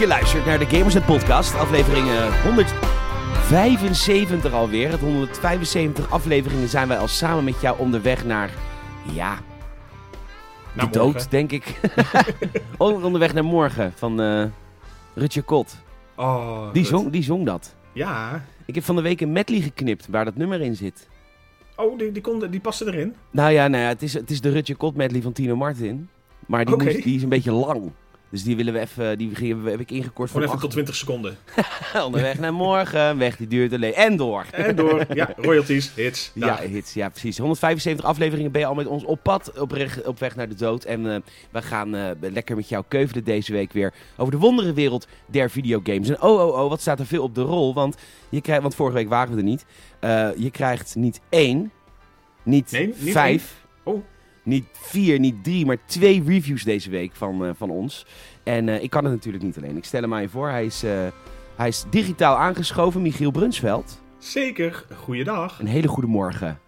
je luistert naar de Gamers Net Podcast. Aflevering eh, 175 alweer. Het 175 afleveringen zijn wij al samen met jou onderweg naar... Ja, de dood, denk ik. On- onderweg naar morgen van eh Rutje Kot. Oh, Die zong, die zong dat. Ja. Ik heb van de week een medley geknipt waar dat nummer in zit. Oh, die, die, kon, die paste erin. Nou ja, nou ja het, is, het is de Rutje Kot medley van Tino Martin. Maar die, moest- die is een beetje lang. Dus die willen we even, die heb ik ingekort Gewoon van even tot 20 seconden. onderweg naar morgen. Weg die duurt alleen. En door. En door. Ja, royalties, hits. Ja, hits, ja, precies. 175 afleveringen ben je al met ons op pad, op, op weg naar de dood. En eh, we gaan eh, lekker met jou keuvelen deze week weer over de wonderenwereld der videogames. En oh, oh, oh, wat staat er veel op de rol? Want, je krijgt, want vorige week waren we er niet. Eh, je krijgt niet één, niet, Nee, niet vijf, één. Niet vier, niet drie, maar twee reviews deze week van, eh, van ons. En eh, ik kan het natuurlijk niet alleen. Ik stel hem aan je voor. Hij is, eh, hij is digitaal aangeschoven, Michiel Brunsveld. Zeker. Goeiedag. Een hele goede morgen.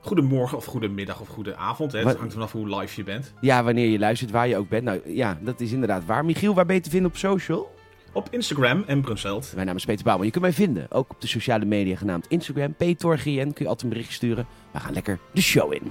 Goedemorgen of goedemiddag of goede avond. Hè. Het Wat- hangt vanaf hoe live je bent. Ja, wanneer je luistert, waar je ook bent. Nou ja, dat is inderdaad waar. Michiel, waar ben je te vinden op social? Op Instagram en Brunselt. Mijn naam is Peter Bouwman. Je kunt mij vinden, ook op de sociale media genaamd Instagram. PetorGN, kun je altijd een bericht sturen. We gaan lekker de show in.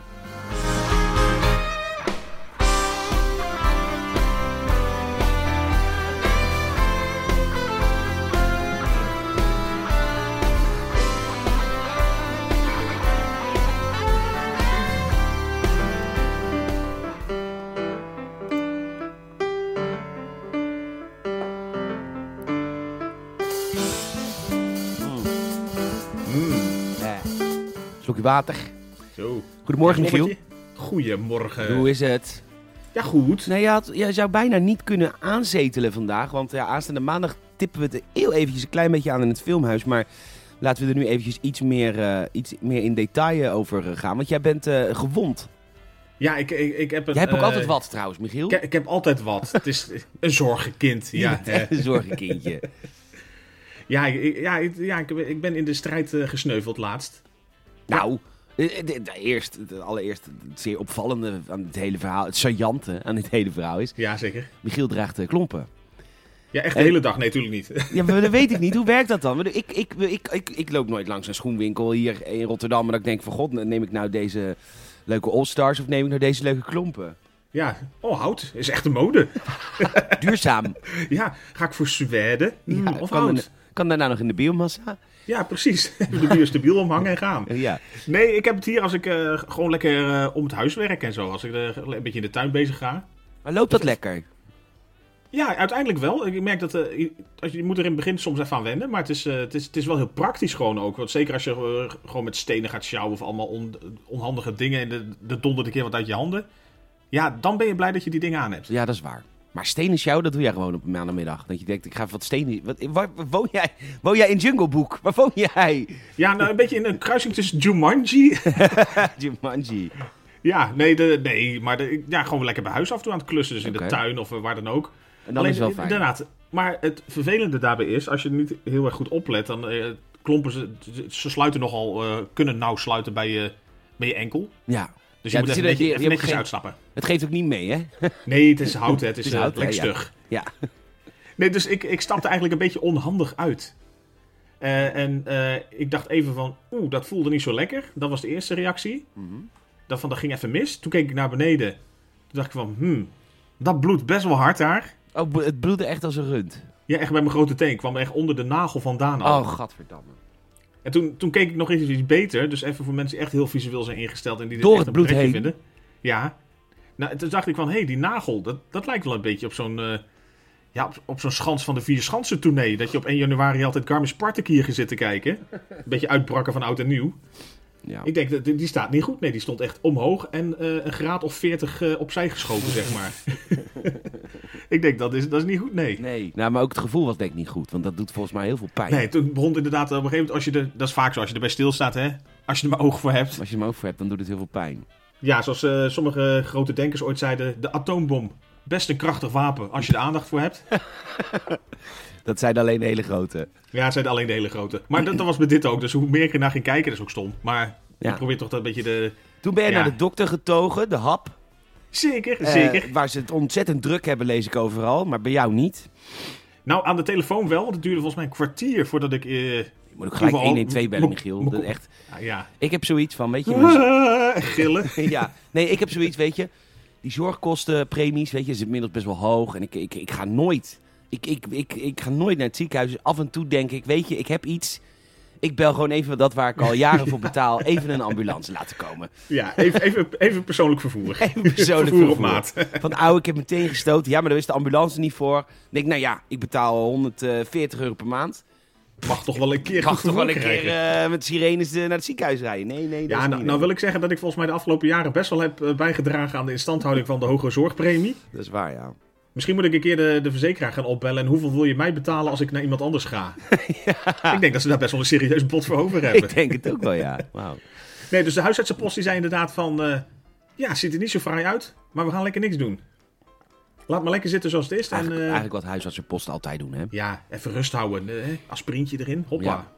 Water. Zo. Goedemorgen, Michiel. Goedemorgen. Hoe is het? Ja, goed. Nee, je, had, je zou bijna niet kunnen aanzetelen vandaag. Want ja, aanstaande maandag tippen we het heel eventjes een klein beetje aan in het filmhuis. Maar laten we er nu eventjes iets meer, eh, iets meer in detail over eh, gaan. Want jij bent eh, gewond. Ja, ik, ik, ik heb een... Jij hebt ook altijd wat trouwens, Michiel. Ik, ik heb altijd wat. Het is een zorgenkind. Ja, een zorgenkindje. ja, ik, ja, ja ik, ik ben in de strijd gesneuveld laatst. Nou, eh, eh, eerst, het allereerst het zeer opvallende aan het hele verhaal, het saillante aan dit hele verhaal is, Ja, zeker. Michiel draagt eh, klompen. Ja, echt de En- hele dag. Nee, natuurlijk niet. Ja, maar dat weet ik niet. Hoe werkt dat dan? Ik, ik, ik, ik, ik loop nooit langs een schoenwinkel hier in Rotterdam en dat ik denk van god, neem ik nou deze leuke All-Stars of neem ik nou deze leuke klompen? Ja, oh, hout. Is echt de mode. Duurzaam. Ja, ga ik voor Zweden Mm, Ja, of kan, hout? kan daarna nog in de biomassa? Ja, precies. Even de bier stabiel omhangen en gaan. Ja. Nee, ik heb het hier als ik eh, gewoon lekker eh, om het huis werk en zo. Als ik een beetje in de tuin bezig ga. Maar loopt dat lekker? Ja, uiteindelijk wel. Ik merk dat eh, je, als je, je moet er in het begin soms even aan wennen. Maar het is, het is, het is wel heel praktisch gewoon ook. Want zeker als je gewoon met stenen gaat sjouwen of allemaal on- onhandige dingen. En de, de dondert een keer wat uit je handen. Ja, dan ben je blij dat je die dingen aan hebt. Ja, dat is waar. Maar stenen sjouwen, dat doe jij gewoon op een maandagmiddag. Dat je denkt, ik ga even wat stenen... Wat, waar, woon jij? Woon jij in Jungle Book? Waar woon jij? Ja, nou een beetje in een kruising tussen Jumanji Jumanji. Ja, nee, de, nee maar de, ja, gewoon lekker bij huis af en toe aan het klussen. Dus in de tuin of eh, waar dan ook. En dan is het wel fijn. Inderdaad. Maar het vervelende daarbij is, als je niet heel erg goed oplet, dan eh, klompen ze, ze sluiten nogal, eh, kunnen nauw sluiten bij je, bij je enkel. Ja. Dus je moet dus even, je- je- netjes, je even hebt netjes geen- uitstappen. Het geeft ook niet mee, hè? Nee, het is hout, hè. het is, Het is eh, hout, lekker stug. Ja. Nee, dus ik, ik stapte eigenlijk een beetje onhandig uit. Eh, en eh, ik dacht even van, oeh, dat voelde niet zo lekker. Dat was de eerste reactie. Mhm. Dat van, dat ging even mis. Toen keek ik naar beneden. Toen dacht ik van, hmm, dat bloedt best wel hard daar. Oh, het bloedde echt als een rund. Ja, echt bij mijn grote teen. kwam echt onder de nagel vandaan al. Oh, gadverdamme. En toen, toen keek ik nog eens iets beter. Dus even voor mensen die echt heel visueel zijn ingesteld. En die dit Door echt het een bloed pretje heen. vinden. Ja. Nou, toen dacht ik van, hé, hey, die nagel, dat, dat lijkt wel een beetje op zo'n... eh, ja, op, op zo'n schans van de Vier Schansen tournee. Dat je op 1 januari altijd Garmisch-Spartak hier gaat zitten kijken. Een beetje uitbrakken van oud en nieuw. Ja. Ik denk, dat die die staat niet goed. Nee, die stond echt omhoog en eh, een graad of 40 eh, opzij geschoven, zeg maar. ik denk, dat is, dat is niet goed, nee. Nee. Nou, maar ook het gevoel was denk ik niet goed. Want dat doet volgens mij heel veel pijn. Nee, toen begon het inderdaad op een gegeven moment, als je er, dat is vaak zo, als je erbij stilstaat, hè. Als je er maar oog voor hebt. Als je hem over hebt, dan doet het heel veel pijn. Ja, zoals eh, sommige grote denkers ooit zeiden, de atoombom. Best een krachtig wapen, als je er aandacht voor hebt. Dat zijn alleen de hele grote. Ja, zeiden alleen de hele grote. Maar dat, dat was met dit ook, dus hoe meer ik ernaar ging kijken, dat is ook stom. Maar Ja. ik probeer toch dat een beetje de... Toen ben je Ja. naar de dokter getogen, de hap. Zeker, Eh, zeker. waar ze het ontzettend druk hebben, lees ik overal. Maar bij jou niet. Nou, aan de telefoon wel, want het duurde volgens mij een kwartier voordat ik... eh, Je moet ook gelijk Overal- 112 bellen, Michiel. Dat echt. ja, Ik heb zoiets van, weet je... gillen. ja, nee, ik heb zoiets, weet je. Die zorgkostenpremies, weet je, is inmiddels best wel hoog. En ik, ik, ik ga nooit... Ik, ik, ik, ik ga nooit naar het ziekenhuis. Dus af en toe denk ik, weet je, ik heb iets... Ik bel gewoon even dat waar ik al jaren voor betaal. Even een ambulance laten komen. Ja, even, even, even persoonlijk vervoer. Even persoonlijk vervoer op vervoer. maat. Van oude, ik heb meteen gestoten. Ja, maar daar is de ambulance niet voor. Dan denk ik, nou ja, ik betaal 140 euro per maand. Mag toch wel een keer mag toch wel een keer eh, met sirenes eh, naar het ziekenhuis rijden. Nee, nee, dat Ja, nou, nou wil ik zeggen dat ik volgens mij de afgelopen jaren best wel heb eh, bijgedragen aan de instandhouding van de hogere zorgpremie. Dat is waar, ja. Misschien moet ik een keer de, de verzekeraar gaan opbellen. En hoeveel wil je mij betalen als ik naar iemand anders ga? Ik denk dat ze daar best wel een serieus bod voor over hebben. Ik denk het ook wel, ja. Wauw. Nee, dus de huisartsenpost die zei inderdaad van... ja, ziet er niet zo fraai uit, maar we gaan lekker niks doen. Laat maar lekker zitten zoals het is. En, Eigenlijk, eh, eigenlijk wat huisartsenposten altijd doen, hè. Ja, even rust houden. eh, aspirintje erin, hoppa. Ja.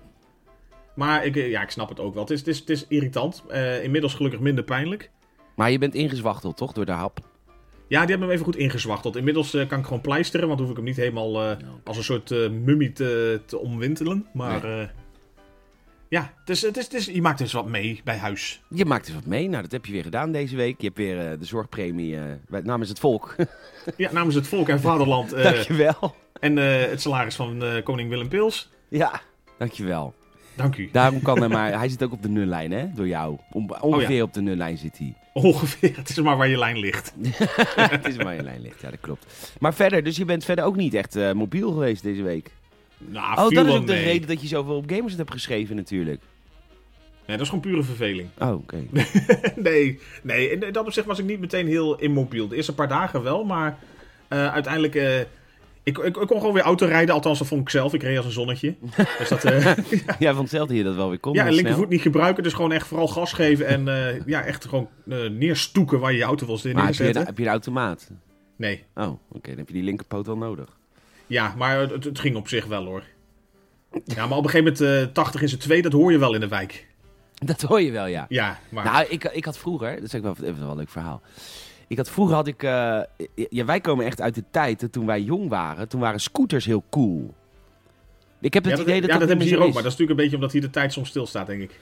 Maar ik, eh, ja, ik snap het ook wel. Het is, het is, het is irritant. Inmiddels gelukkig minder pijnlijk. Maar je bent ingezwachteld, toch? Door de hap. Ja, die hebben hem even goed ingezwachteld. Inmiddels kan ik gewoon pleisteren, want hoef ik hem niet helemaal eh, als een soort mummie te, te omwintelen. Maar ja, is, het is, het is, je maakt dus wat mee bij huis. Je maakt dus wat mee. Nou, dat heb je weer gedaan deze week. Je hebt weer eh, de zorgpremie bij- namens het volk. Ja, namens het volk en vaderland eh, dankjewel. en het salaris van koning Willem Pils. Ja, dankjewel. Dank u. Daarom kan hij maar... Hij zit ook op de nullijn, hè? Door jou. Om, ongeveer op de nullijn zit hij. Ongeveer, het is maar waar je lijn ligt. het is maar je lijn ligt, ja, dat klopt. Maar verder, dus je bent verder ook niet echt mobiel geweest deze week. Nou, Oh, dat is ook de mee. reden dat je zoveel op Gamers hebt geschreven natuurlijk. Nee, dat is gewoon pure verveling. Oh, oké. nee, nee, in dat opzicht was ik niet meteen heel immobiel. De eerste paar dagen wel, maar eh, uiteindelijk... eh, ik, ik, ik kon gewoon weer autorijden, althans dat vond ik zelf. Ik reed als een zonnetje. Dus dat, eh, Jij vond zelf dat je dat wel weer kon. ja, en linkervoet niet gebruiken, dus gewoon echt vooral gas geven. En ja, echt gewoon neerstoeken waar je je auto wil zitten Maar heb je, een, heb je een automaat? Nee, Oh, oké. Dan heb je die linkerpoot wel nodig. Ja, maar het, het ging op zich wel hoor. Ja, maar op een gegeven moment eh 80 in z'n twee, dat hoor je wel in de wijk. Dat hoor je wel, ja. Ja, maar... Nou, ik, ik had vroeger, dat is wel even wel een leuk verhaal. Ik had vroeger had ik, eh, ja, wij komen echt uit de tijd dat toen wij jong waren, toen waren scooters heel cool. Ik heb het ja, dat, idee dat ja, dat, dat niet hebben ze hier ook, maar is. dat is natuurlijk een beetje omdat hier de tijd soms stilstaat, denk ik.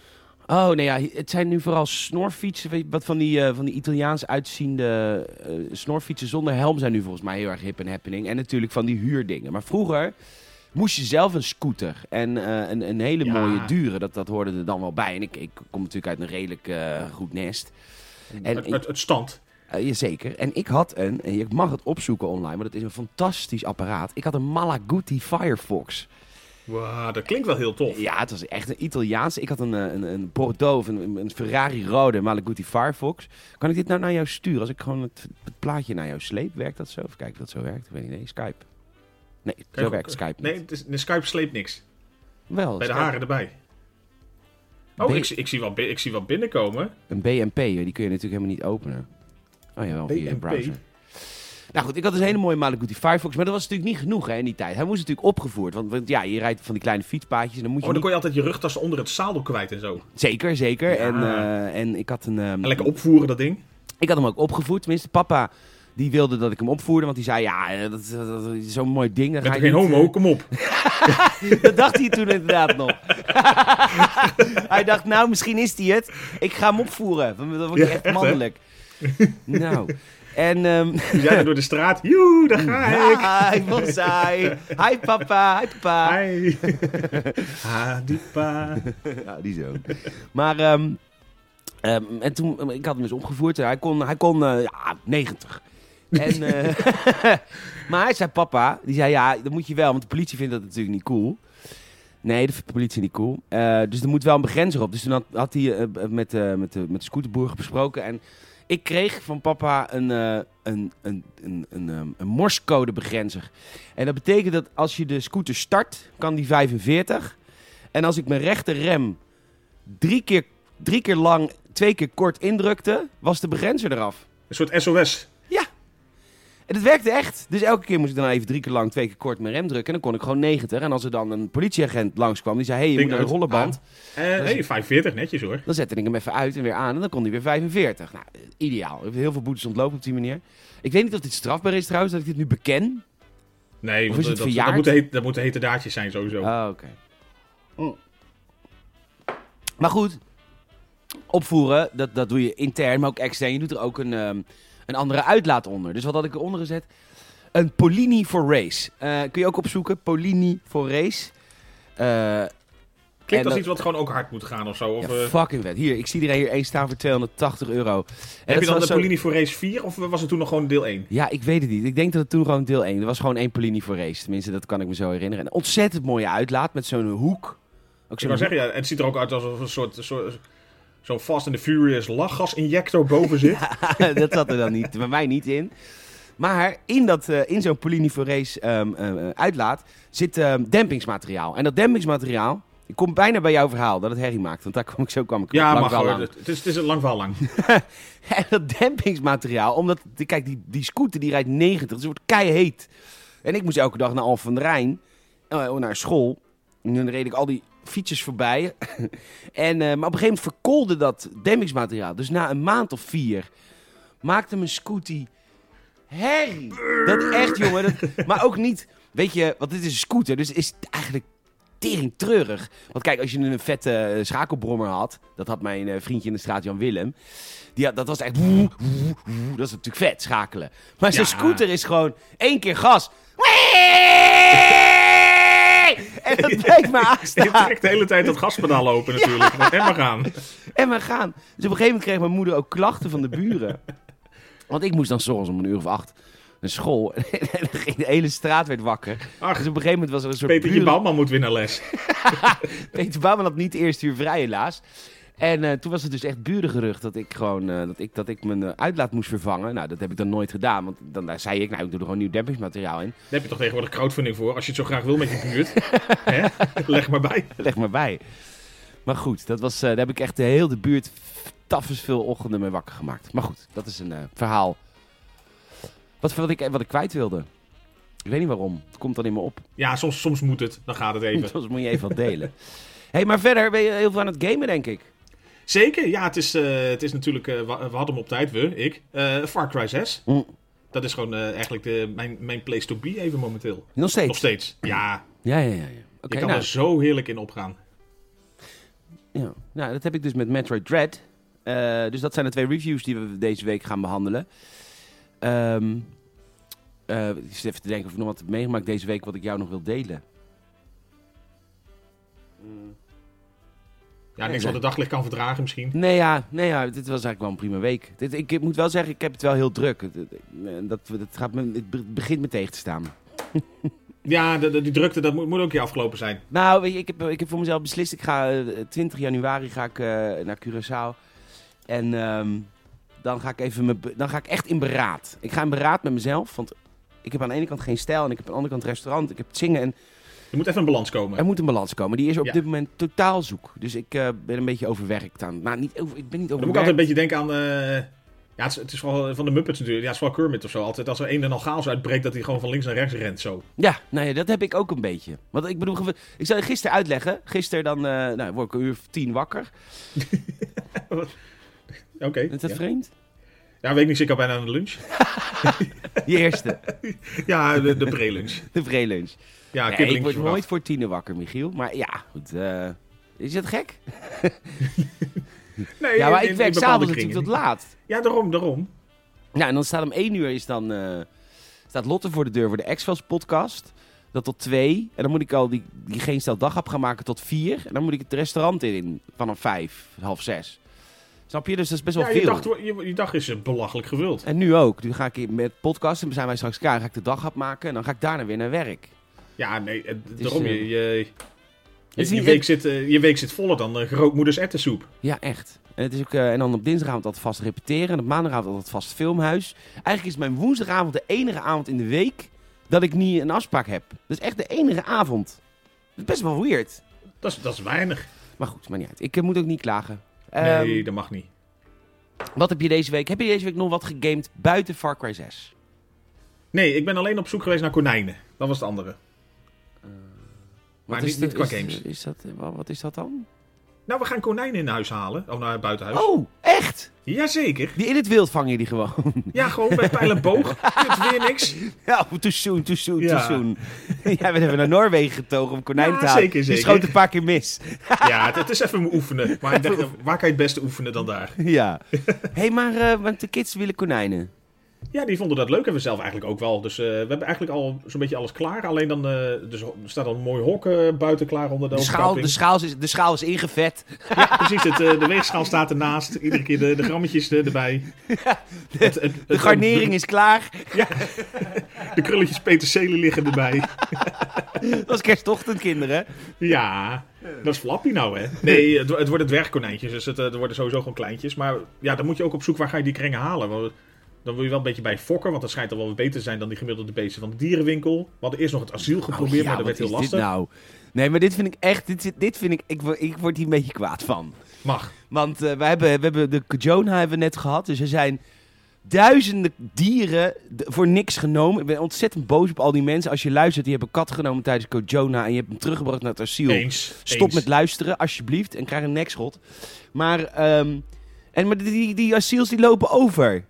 Oh, nee, ja, het zijn nu vooral snorfietsen, weet je, wat van die, eh, van die Italiaans uitziende eh, snorfietsen zonder helm zijn nu volgens mij heel erg hip en happening. En natuurlijk van die huurdingen. Maar vroeger moest je zelf een scooter en eh, een, een hele Ja. mooie dure, dat, dat hoorde er dan wel bij. En ik, ik kom natuurlijk uit een redelijk goed nest. En het, het, het stand. Uh, jazeker. En ik had een, en je mag het opzoeken online, maar dat is een fantastisch apparaat. Ik had een Malaguti Firefox. Wow, dat klinkt wel heel tof. Ja, het was echt een Italiaans. Ik had een, eh, een, een Bordeaux, een, een Ferrari rode Malaguti Firefox. Kan ik dit nou naar jou sturen? Als ik gewoon het, het plaatje naar jou sleep, werkt dat zo? Even kijken of dat zo werkt. Ik weet niet. Nee, Skype. Nee, zo Kijk, werkt Skype Nee, niet. het is, de Skype sleept niks. Wel, Bij de Skype. haren erbij. Oh, B- ik, zie- ik, zie bi- ik zie wel binnenkomen. Een BNP, die kun je natuurlijk helemaal niet openen. Oh ja, wel via BNP? browser. Nou goed, ik had dus een hele mooie Malaguti Firefox, maar dat was natuurlijk niet genoeg hè, in die tijd. Hij moest natuurlijk opgevoerd, want, want ja, je rijdt van die kleine fietspaadjes en dan moet je Oh, dan niet- kon je altijd je rugtas onder het zadel kwijt en zo. Zeker, zeker. Ja. En, eh, en ik had een... ehm, En lekker opvoeren, dat ding. Ik had hem ook opgevoerd, tenminste papa... Die wilde dat ik hem opvoerde, want die zei: Ja, eh, dat, dat, dat is zo'n mooi ding. Dan ga geen je niet, homo, kom op. eh, dat dacht hij toen inderdaad nog. hij dacht: Nou, misschien is hij het. Ik ga hem opvoeren. Dan dan word je Ja, echt hè? mannelijk. nou, en. ehm Dus jij door de straat. Joe, daar ga ik. Hi, bonsai. Hi, papa. Hi, papa. Hi. Hadipa. Ja, die zo. Maar, ehm, ehm, en toen, ik had hem dus opgevoerd. Hij kon, hij kon eh, ja, 90. En, eh, maar hij zei, papa, die zei, ja, dat moet je wel, want de politie vindt dat natuurlijk niet cool. Nee, dat vindt de politie niet cool. Eh, dus er moet wel een begrenzer op. Dus toen had, had hij eh, met, eh, met, de, met de scooterboer besproken. En ik kreeg van papa een, eh een, een, een, een, ehm. En dat betekent dat als je de scooter start, kan die 45. En als ik mijn rechter rem drie keer, drie keer lang, twee keer kort indrukte, was de begrenzer eraf. Een soort SOS. En het werkte echt. Dus elke keer moest ik dan even drie keer lang, twee keer kort mijn rem drukken. En dan kon ik gewoon 90. En als er dan een politieagent langskwam, die zei: Hé, hey, je Ding moet naar de rollenband. Eh hey, 45, netjes hoor. Dan zette ik hem even uit en weer aan. En dan kon hij weer 45. Nou, eh, ideaal. Ik heb heel veel boetes ontlopen op die manier. Ik weet niet of dit strafbaar is trouwens, dat ik dit nu beken. Nee, Of is het dat, dat, verjaard? moeten heet, dat moeten hete daadjes zijn sowieso. Oh, oké. Maar goed, opvoeren, dat, dat doe je intern, maar ook extern. Je doet er ook een, ehm, een andere uitlaat onder. Dus wat had ik eronder gezet? Een Polini for Race. Eh, kun je ook opzoeken, Polini for Race. Eh, Klinkt als dat- iets wat gewoon ook hard moet gaan of zo. Of, ja, eh, fucking vet. Hier, ik zie er hier één staan voor 280 euro. En heb je dan de zo- Polini voor race 4 of was het toen nog gewoon deel 1? Ja, ik weet het niet. Ik denk dat het toen gewoon deel 1. Er was gewoon één Polini for Race. Tenminste, dat kan ik me zo herinneren. Een ontzettend mooie uitlaat met zo'n hoek. Ook Ik zo'n wou zeggen, ja, het ziet er ook uit alsof er een soort, soort zo'n Fast and the Furious lachgasinjector boven zit. dat zat er dan niet, bij mij niet in. Maar in, dat, eh, in zo'n Polini for Race ehm, eh, uitlaat zit ehm, dempingsmateriaal. En dat dempingsmateriaal, ik kom bijna bij jouw verhaal dat het herrie maakt. Want daar kom ik zo kwam ik Ja, lang mag wel hoor. Het is, het is een lang verhaal lang. En dat dempingsmateriaal, omdat, kijk, die, die scooter die rijdt 90, dus het wordt keiheet. En ik moest elke dag naar Alphen aan de Rijn, eh, naar school. En dan reed ik al die fietsjes voorbij. en, eh, maar op een gegeven moment verkoolde dat dempingsmateriaal. Dus na een maand of vier maakte mijn scooter herrie. Dat echt, jongen. Dat, maar ook niet, weet je, want dit is een scooter, dus is het eigenlijk tering treurig. Want kijk, als je een vette eh, schakelbrommer had, dat had mijn eh, vriendje in de straat Jan Willem. Die had, dat was echt. woe, woe, woe. Dat is natuurlijk vet, schakelen. Maar zo'n Ja. scooter is gewoon één keer gas. En dat blijft maar Je aanstaan. trekt de hele tijd dat gaspedaal open natuurlijk. En maar gaan. En gaan. Dus op een gegeven moment kreeg mijn moeder ook klachten van de buren. Want ik moest dan s'ochtends om een uur of acht naar school. En dan ging de hele straat werd wakker. Ach, Dus op een gegeven moment was er een soort buren- Bouwman moet weer naar les. Peter Bouwman had niet de eerste uur vrij, helaas. En eh, toen was het dus echt burengerucht dat ik gewoon eh, dat ik, dat ik mijn eh, uitlaat moest vervangen. Nou, dat heb ik dan nooit gedaan. Want dan daar zei ik, nou, ik doe er gewoon nieuw dempingsmateriaal in. Daar heb je toch tegenwoordig crowdfunding voor, als je het zo graag wil met je buurt. Hè? Leg maar bij. Leg maar bij. Maar goed, dat was, daar heb ik echt de hele de buurt tafels veel ochtenden mee wakker gemaakt. Maar goed, dat is een verhaal. Wat, wat, ik, wat ik kwijt wilde. Ik weet niet waarom. Het komt dan in me op. Ja, soms, soms moet het. Dan gaat het even. Soms moet je even wat delen. hey, maar verder ben je heel veel aan het gamen, denk ik. Zeker, ja, het is, eh, het is natuurlijk, eh, we, we hadden hem op tijd, we, ik. Eh, Far Cry 6. Mm. Dat is gewoon eh, eigenlijk de, mijn, mijn place to be even momenteel. Nog steeds? Nog steeds. Ja, Ja, ja, ja. ja. Oké, je kan nou, er zo heerlijk in opgaan. Ja, nou, dat heb ik dus met Metroid Dread. Eh, dus dat zijn de twee reviews die we deze week gaan behandelen. Ehm eh, ik zit even te denken of ik nog wat heb meegemaakt deze week wat ik jou nog wil delen. Ja, niks wat het daglicht kan verdragen misschien. Nee, ja, nee, ja, dit was eigenlijk wel een prima week. Dit, ik, ik moet wel zeggen, ik heb het wel heel druk. Het, het- dat, dat gaat me, het be- begint me tegen te staan. Ja, de, de- die drukte, dat moet, moet ook keer afgelopen zijn. Nou, weet je, ik heb, ik heb voor mezelf beslist. Ik ga eh, 20 januari ga ik, eh, naar Curaçao. En ehm, dan, ga ik even me, dan ga ik echt in beraad. Ik ga in beraad met mezelf. Want ik heb aan de ene kant geen stijl en ik heb aan de andere kant restaurant. Ik heb het zingen en Er moet even een balans komen. er moet een balans komen. Die is op Ja. dit moment totaal zoek. Dus ik eh, ben een beetje overwerkt aan. Nou, niet over, ik ben niet Dan overwerkt. moet ik altijd een beetje denken aan... eh, ja, het is, het is vooral van de Muppets natuurlijk. Ja, het is vooral Kermit of zo. Altijd als er een en al chaos uitbreekt, dat hij gewoon van links naar rechts rent zo. Ja, nou ja, dat heb ik ook een beetje. Want ik bedoel, ik zal je gisteren uitleggen. Gisteren dan eh, nou, word ik een uur of tien wakker. Oké. Is dat ja. vreemd? Ja, weet ik niet, ik al bijna aan de lunch. Die eerste, Ja, de, de pre-lunch. de vreelunch. Ja, Nee, ik word nooit voor tien wakker, Michiel. Maar ja, goed. eh, is het gek? Nee, Ja, maar in- ik werk s'avonds natuurlijk tot laat. Ja, daarom, daarom. Ja, en dan staat om één uur is dan, eh, staat Lotte voor de deur voor de X-Files podcast. Dat tot twee. En dan moet ik al die, die geen stel daghap gaan maken tot vier. En dan moet ik het restaurant in vanaf vijf, half zes. Snap je? Dus dat is best wel Ja, je veel. dag, je, je dag is eh, belachelijk gevuld. En nu ook. Nu ga ik met podcast en zijn wij straks klaar. Ga ik de daghap maken en dan ga ik daarna weer naar werk. Ja, nee, eh, is, daarom, eh, je, je, is je, niet- week zit, eh, je week zit voller dan uh, grootmoeders ettensoep. Ja, echt. En, het is ook, eh, en dan op dinsdagavond altijd vast repeteren. En op maandagavond altijd vast filmhuis. Eigenlijk is mijn woensdagavond de enige avond in de week dat ik niet een afspraak heb. Dat is echt de enige avond. Dat is best wel weird. Dat is, dat is weinig. Maar goed, maakt niet uit. Ik eh, moet ook niet klagen. Ehm, nee, dat mag niet. Wat heb je deze week? Heb je deze week nog wat gegamed buiten Far Cry 6? Nee, ik ben alleen op zoek geweest naar konijnen. Dat was het andere. Maar Wat niet- is niet qua is- games. Is dat, wat is dat dan? Nou, we gaan konijnen in huis halen. Of naar het buitenhuis. Oh, echt? Jazeker. Die in het wild vang je die gewoon. Ja, gewoon met pijl en boog. Dit weer niks. Ja, too soon, too soon, Ja. too soon. Jij bent even naar Noorwegen getogen om konijnen Ja, te halen. zeker, Je zeker. schoot een paar keer mis. Ja, het, het is even oefenen. Maar ik dacht, waar kan je het beste oefenen dan daar? Ja. Hé, hey, maar eh, want de kids willen konijnen. Ja, die vonden dat leuk en we zelf eigenlijk ook wel. Dus eh, we hebben eigenlijk al zo'n beetje alles klaar. Alleen dan eh, dus, er staat al een mooi hok eh, buiten klaar onder de, De schaal, de, schaal is, de schaal is ingevet. Ja, precies. Het, de weegschaal staat ernaast. Iedere keer de, de grammetjes er- erbij. Het- het- De het- garnering is klaar. De krulletjes peterselie liggen erbij. Dat was kerstochtend, kinderen. Ja, dat is Flappy nou, hè? Nee, het, het worden dwergkonijntjes, dus het, er worden sowieso gewoon kleintjes. Maar ja, dan moet je ook op zoek waar ga je die krengen halen. Want dan wil je wel een beetje bij fokken, want dat schijnt dan wel wat beter te zijn dan die gemiddelde beesten van de dierenwinkel. We hadden eerst nog het asiel geprobeerd, Oh, ja, maar dat werd heel lastig. nou? Nee, maar dit vind ik echt... Dit, dit vind ik... Ik, word- ik word hier een beetje kwaad van. Mag. Want eh, we, hebben, we hebben de Kajona hebben we net gehad. Dus er zijn duizenden dieren voor niks genomen. Ik ben ontzettend boos op al die mensen. Als je luistert, die hebben kat genomen tijdens Kojona en je hebt hem teruggebracht naar het asiel. Eens. Stop eens. met luisteren, alsjeblieft, en krijg een nekschot. Maar, ehm, en, maar die, die asiels die lopen over.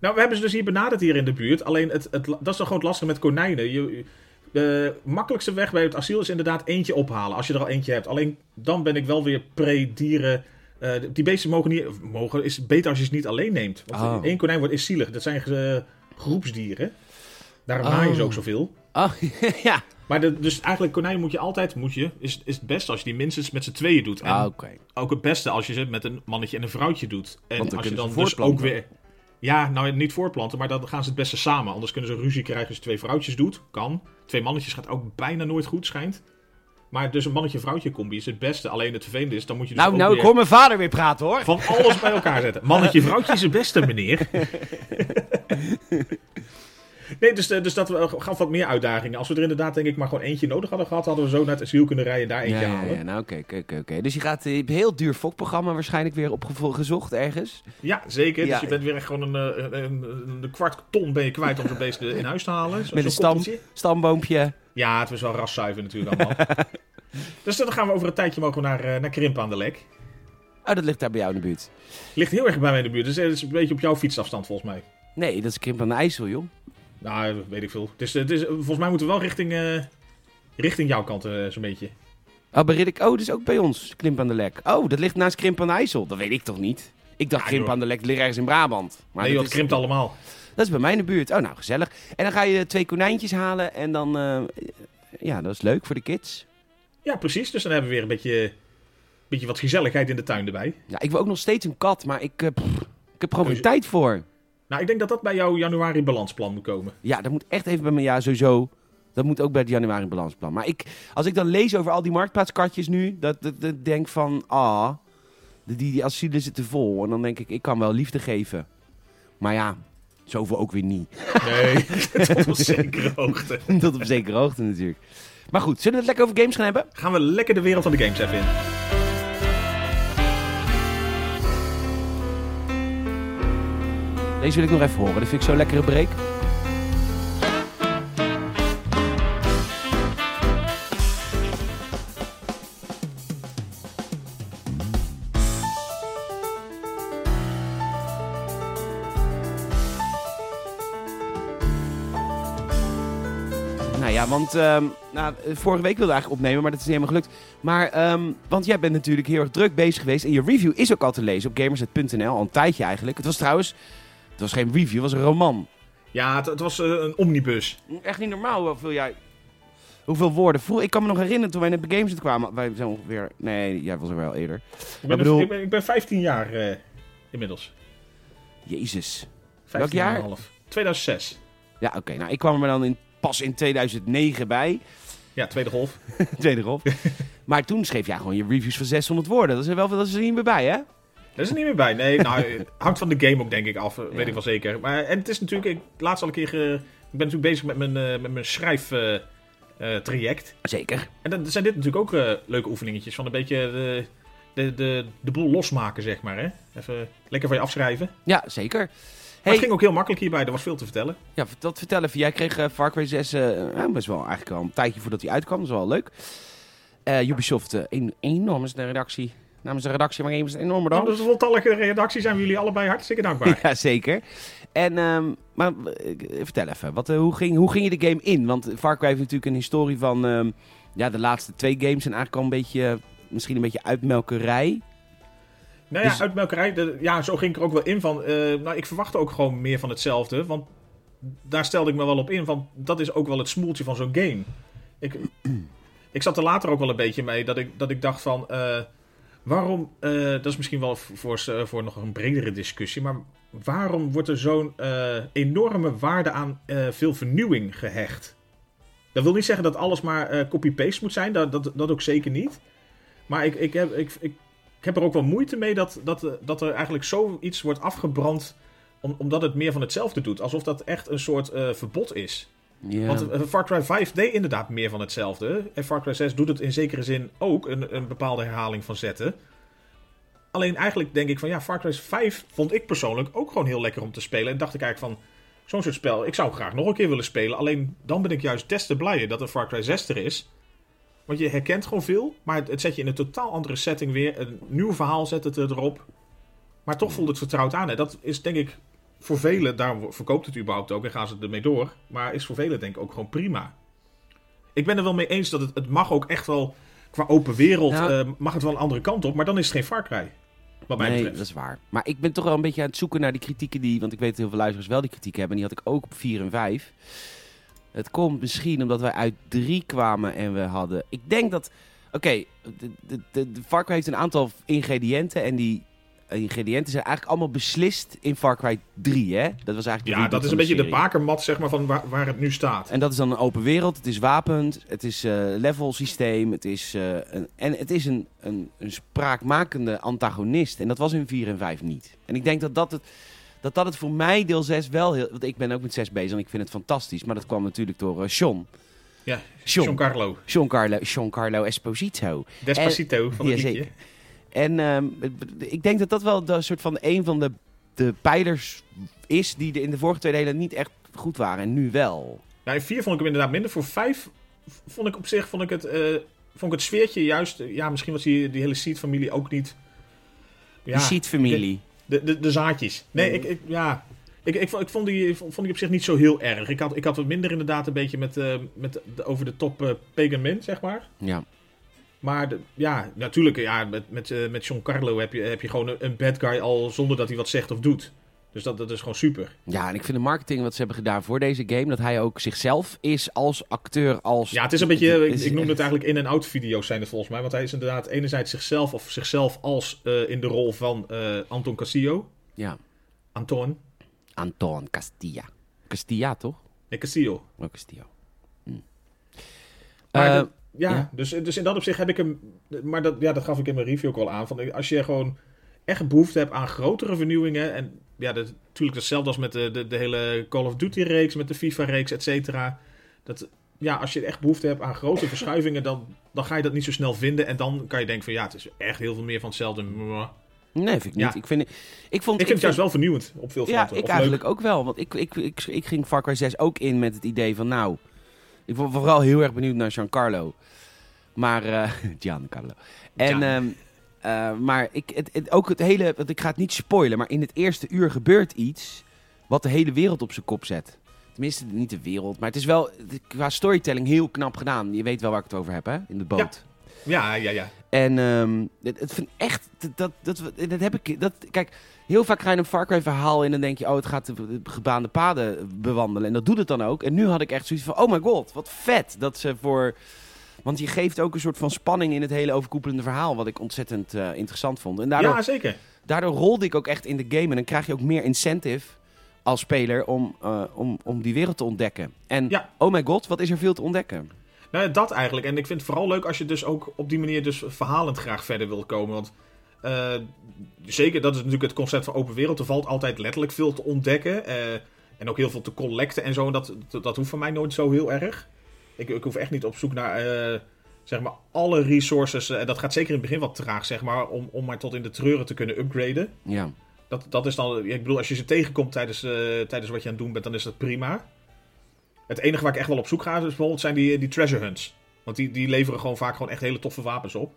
Nou, we hebben ze dus hier benaderd hier in de buurt. Alleen, het, het, dat is dan gewoon het lastige met konijnen. Je, de makkelijkste weg bij het asiel is inderdaad eentje ophalen. Als je er al eentje hebt. Alleen dan ben ik wel weer pre-dieren. Eh, die beesten mogen niet. Mogen, is beter als je ze niet alleen neemt. Want Oh. één konijn wordt is zielig. Dat zijn eh, groepsdieren. Daarom Oh. naaien ze ook zoveel. Oh, ja. Maar de, dus eigenlijk konijnen moet je altijd, moet je, is, is het beste als je die minstens met z'n tweeën doet. En Ah, oké. ook het beste als je ze met een mannetje en een vrouwtje doet. En als je dan dus ook weer. Ja, nou niet voortplanten, maar dan gaan ze het beste samen. Anders kunnen ze ruzie krijgen als je twee vrouwtjes doet. Kan. Twee mannetjes gaat ook bijna nooit goed, schijnt. Maar dus een mannetje-vrouwtje combi is het beste. Alleen het vervelende is, dan moet je dus Nou, ook nou, ik hoor mijn vader weer praten, hoor. van alles bij elkaar zetten. Mannetje-vrouwtje is het beste, meneer. Nee, dus, eh, dus dat we- gaf wat meer uitdagingen. Als we er inderdaad, denk ik, maar gewoon eentje nodig hadden gehad, hadden we zo naar het asiel kunnen rijden en daar eentje Ja, halen. ja, nou, oké, oké, oké. Dus je gaat eh, een heel duur fokprogramma waarschijnlijk weer opgezocht ergens. Ja, zeker. Ja. Dus je bent weer echt gewoon een, eh, een, kwart ton ben je kwijt om zo'n beest in huis te halen. Zo- Met een stam. Stamboompje. Ja, het was wel raszuiver natuurlijk allemaal. dus dan gaan we over een tijdje mogen naar, eh, naar Krimpen aan de Lek. Oh, dat ligt daar bij jou in de buurt. Ligt heel erg bij mij in de buurt. Dus het is een beetje op jouw fietsafstand volgens mij. Nee, dat is Krimp aan de IJssel, joh. Nou, weet ik veel. Dus, het is, volgens mij moeten we wel richting, eh, richting jouw kant eh, zo'n beetje. Oh, bij Riddik. Oh, dat is ook bij ons. Krimp aan de Lek. Oh, dat ligt naast Krimp aan de IJssel. Dat weet ik toch niet? Ik dacht Ja, Krimp aan de Lek ligt ergens in Brabant. Maar nee, dat, krimpt allemaal. dat is bij mij in de buurt. Oh, nou, gezellig. En dan ga je twee konijntjes halen en dan... eh, ja, dat is leuk voor de kids. Ja, precies. Dus dan hebben we weer een beetje, beetje wat gezelligheid in de tuin erbij. Ja, ik wil ook nog steeds een kat, maar ik, eh, pff, ik heb gewoon geen tijd voor. Nou, ik denk dat dat bij jouw januari balansplan moet komen. Ja, dat moet echt even bij mijn ja sowieso. Dat moet ook bij het januari balansplan. Maar ik, als ik dan lees over al die marktplaatskatjes nu, dat, dat, dat denk van, ah, die, die asielen zitten vol. En dan denk ik, ik kan wel liefde geven. Maar ja, zoveel ook weer niet. Nee, tot op zekere hoogte. Tot op zekere hoogte natuurlijk. Maar goed, zullen we het lekker over games gaan hebben? Gaan we lekker de wereld van de games even in. Deze wil ik nog even horen. Dat vind ik zo'n lekkere break. Nou ja, want ehm, nou, vorige week wilde ik eigenlijk opnemen, maar dat is niet helemaal gelukt. Maar, ehm, want jij bent natuurlijk heel erg druk bezig geweest. En je review is ook al te lezen op gamersnet.nl, al een tijdje eigenlijk. Het was trouwens, het was geen review, het was een roman. Ja, het, het was eh, een omnibus. Echt niet normaal hoeveel jij... Hoeveel woorden. Ik kan me nog herinneren toen wij net bij Games kwamen. Wij zijn ongeveer... Nee, jij was er wel eerder. Ik ben, bedoel- dus- ik ben, ik ben 15 jaar eh, inmiddels. Jezus. 15 jaar? en half. 2006. Ja, oké. Nou, ik kwam er dan in, pas in 2009 bij. Ja, tweede golf. Tweede golf. maar toen schreef jij gewoon je reviews van 600 woorden. Dat is er wel dat is er niet meer bij, hè? Daar is er niet meer bij. Nee, nou, eh, hangt van de game ook denk ik af. eh, Weet Ja. ik wel zeker. Maar, en het is natuurlijk... Ik, laatst al een keer... ge- ik ben natuurlijk bezig met mijn, eh, met mijn schrijftraject. Zeker. en dan zijn dit natuurlijk ook eh, leuke oefeningetjes. Van een beetje de, de, de, de boel losmaken, zeg maar. Hè? Even lekker van je afschrijven. Ja, zeker. Maar het ging ook heel makkelijk hierbij, er was veel te vertellen. Ja, dat vertel even. Jij kreeg uh, Far Cry 6 uh, best wel eigenlijk al een tijdje voordat hij uitkwam. Dat is wel leuk. Uh, Ubisoft, een enorme redactie. Namens de redactie, maar een enorme dank. Nou, is een voltallige redactie, zijn we jullie allebei hartstikke dankbaar. ja, zeker. En, um, maar vertel even, wat, hoe, ging, hoe ging je de game in? Want Far Cry heeft natuurlijk een historie van... Um, ja, de laatste twee games zijn eigenlijk al een beetje... Misschien een beetje uitmelkerij. Nou ja, dus... uitmelkerij. De, ja, zo ging ik er ook wel in van. Uh, nou, ik verwachtte ook gewoon meer van hetzelfde. Want daar stelde ik me wel op in. Van, dat is ook wel het smoeltje van zo'n game. Ik, ik zat er later ook wel een beetje mee. Dat ik, dat ik dacht van. Uh, waarom. Uh, dat is misschien wel voor, voor nog een bredere discussie. Maar waarom wordt er zo'n enorme waarde aan veel vernieuwing gehecht? Dat wil niet zeggen dat alles maar copy-paste moet zijn. Dat, dat, dat ook zeker niet. Maar ik, ik, heb, ik, ik heb er ook wel moeite mee dat, dat, dat er eigenlijk zoiets wordt afgebrand. omdat het meer van hetzelfde doet. Alsof dat echt een soort verbod is. Want uh, Far Cry 5 deed inderdaad meer van hetzelfde. En Far Cry 6 doet het in zekere zin ook. Een, een bepaalde herhaling van zetten. Alleen eigenlijk denk ik van ja, Far Cry 5 vond ik persoonlijk ook gewoon heel lekker om te spelen. En dacht ik eigenlijk van zo'n soort spel, ik zou graag nog een keer willen spelen. Alleen dan ben ik juist des te blijer dat er Far Cry 6 er is. Want je herkent gewoon veel, maar het, zet je in een totaal andere setting weer. Een nieuw verhaal zet het erop. Maar toch voelt het vertrouwd aan. En dat is denk ik voor velen, daarom verkoopt het überhaupt ook en gaan ze ermee door. Maar is voor velen denk ik ook gewoon prima. Ik ben er wel mee eens dat het, het mag ook echt wel, qua open wereld, uh, mag het wel een andere kant op. Maar dan is het geen Far Cry. Wat mij nee, betreft. dat is waar. Maar ik ben toch wel een beetje aan het zoeken naar die kritieken die... Want ik weet dat heel veel luisteraars wel die kritiek hebben. En die had ik ook op 4 en 5. Het komt misschien omdat wij uit drie kwamen en we hadden... Ik denk dat... Oké, de, de, de, de Far Cry heeft een aantal ingrediënten en die ingrediënten zijn eigenlijk allemaal beslist in Far Cry 3, hè? Dat was eigenlijk Ja, dat is een beetje de bakermat, zeg maar, van waar, waar, het nu staat. En dat is dan een open wereld, het is wapend, het is uh, level systeem, het is, uh, een, en het is een, een, een spraakmakende antagonist. En dat was in 4 en 5 niet. En ik denk dat dat het dat dat het voor mij deel 6 wel heel... Want ik ben ook met 6 bezig en ik vind het fantastisch. Maar dat kwam natuurlijk door uh, Sean. Ja, Sean, Carlo. Sean Carlo. Sean Carlo Esposito. Despacito en, van het ja, En um, ik denk dat dat wel een soort van een van de, de pijlers is die in de vorige twee delen niet echt goed waren. En nu wel. Nou, in 4 vond ik hem inderdaad minder. Voor 5 vond ik op zich vond ik het, uh, vond ik het sfeertje juist... Ja, misschien was die, die hele Seed-familie ook niet... Ja, de Seed-familie. De, de, de zaadjes. Nee, ik, ik, ja, ik, ik, ik, vond, die, vond die op zich niet zo heel erg. Ik had, ik had wat minder inderdaad een beetje met, uh, met de, over de top uh, Pagan Min, zeg maar. Ja. Maar de, ja, natuurlijk, ja, met, met, uh, met John Carlo heb je, heb je gewoon een, bad guy al zonder dat hij wat zegt of doet. Dus dat, dat is gewoon super. Ja, en ik vind de marketing wat ze hebben gedaan voor deze game, dat hij ook zichzelf is als acteur, als... Ja, het is een beetje, ik, ik noem het eigenlijk in- en out video's zijn het volgens mij. Want hij is inderdaad enerzijds zichzelf of zichzelf als uh, in de rol van uh, Anton Castillo. Ja. Anton. Anton Castilla. Castilla, toch? Nee, Castillo. Oh, Castillo. Hm. Maar uh, ja, ja, Dus, dus in dat opzicht heb ik hem... Maar dat, ja, dat gaf ik in mijn review ook al aan. Van, als je gewoon echt behoefte hebt aan grotere vernieuwingen... en ja, dat, natuurlijk hetzelfde als met de, de, de hele Call of Duty-reeks, met de FIFA-reeks, et cetera. Dat, ja, als je echt behoefte hebt aan grote verschuivingen, dan, dan ga je dat niet zo snel vinden. En dan kan je denken van ja, het is echt heel veel meer van hetzelfde. Nee, vind ik niet. Ik vind, ik, vond, ik vind het juist wel vernieuwend op veel fronten. Ja, ik eigenlijk ook wel. Want ik, ik, ik, ik ging Far Cry 6 ook in met het idee van nou... Ik was vooral heel erg benieuwd naar Giancarlo. Maar... Uh, Giancarlo. En... Um, uh, maar ik, het, het, ook het hele, want ik ga het niet spoilen, maar in het eerste uur gebeurt iets wat de hele wereld op zijn kop zet. Tenminste, niet de wereld, maar het is wel qua storytelling heel knap gedaan. Je weet wel waar ik het over heb, hè? In de boot. Ja, ja, ja. ja. En um, het, het vind echt, dat, dat, dat, heb ik, dat, kijk, heel vaak ga je een Far Cry verhaal in en denk je, oh, het gaat de gebaande paden bewandelen. En dat doet het dan ook. En nu had ik echt zoiets van, oh my god, wat vet dat ze voor want je geeft ook een soort van spanning in het hele overkoepelende verhaal. Wat ik ontzettend uh, interessant vond. En daardoor, ja, zeker. Daardoor rolde ik ook echt in de game. En dan krijg je ook meer incentive als speler om, uh, om, om die wereld te ontdekken. En ja. oh my god, wat is er veel te ontdekken. Nou, dat eigenlijk. En ik vind het vooral leuk als je dus ook op die manier dus verhalend graag verder wil komen. Want uh, zeker, dat is natuurlijk het concept van open wereld. Er valt altijd letterlijk veel te ontdekken. en ook heel veel te collecten en zo. dat, dat, dat hoeft voor mij nooit zo heel erg. Ik, ik hoef echt niet op zoek naar uh, zeg maar alle resources. En dat gaat zeker in het begin wat traag, zeg maar, om, om maar tot in de treuren te kunnen upgraden. Ja. Dat, dat is dan, ik bedoel, als je ze tegenkomt tijdens, eh, tijdens wat je aan het doen bent, dan is dat prima. Het enige waar ik echt wel op zoek ga, is bijvoorbeeld zijn die, die treasure hunts. Want die, die leveren gewoon vaak gewoon echt hele toffe wapens op.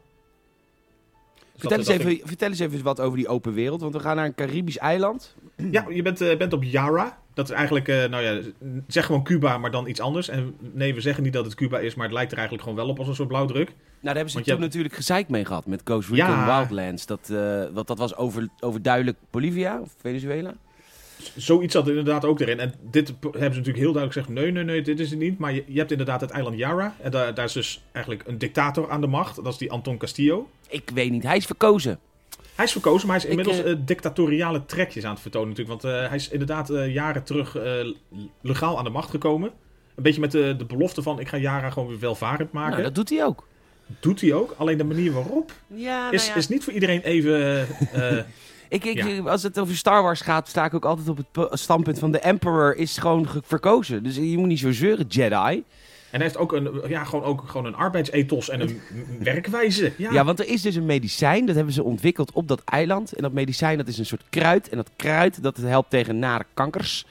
Dus Vertel, dat- eens even, vertel eens even wat over die open wereld, want we gaan naar een Caribisch eiland. Ja, je bent, eh, bent op Yara. Dat is eigenlijk, eh, nou ja, zeg gewoon Cuba, maar dan iets anders. En nee, we zeggen niet dat het Cuba is, maar het lijkt er eigenlijk gewoon wel op als een soort blauwdruk. Nou, daar hebben ze Want je toen hebt- natuurlijk gezeik mee gehad met Coast Recon Ja. Wildlands. Dat, eh, wat, dat was over, overduidelijk Bolivia of Venezuela. Zoiets zat inderdaad ook erin. En dit hebben ze natuurlijk heel duidelijk gezegd: nee, nee, nee, dit is het niet. Maar je, je hebt inderdaad het eiland Yara. En daar, daar is dus eigenlijk een dictator aan de macht. Dat is die Anton Castillo. Ik weet niet, hij is verkozen. Hij is verkozen, maar hij is inmiddels eh, eh, dictatoriale trekjes aan het vertonen natuurlijk. Want eh, hij is inderdaad eh, jaren terug eh, legaal aan de macht gekomen. Een beetje met de, de belofte van ik ga Yara gewoon weer welvarend maken. Nou, dat doet hij ook. Doet hij ook. Alleen de manier waarop Ja, is, is niet voor iedereen even... Ik, ik, Ja. Als het over Star Wars gaat, sta ik ook altijd op het standpunt van de Emperor is gewoon ge- verkozen. Dus je moet niet zo zeuren, Jedi. en hij heeft ook een, ja, gewoon, ook gewoon een arbeidsethos en een werkwijze. Ja, Ja, want er is dus een medicijn, dat hebben ze ontwikkeld op dat eiland. En dat medicijn, dat is een soort kruid. En dat kruid, dat helpt tegen nare kankers.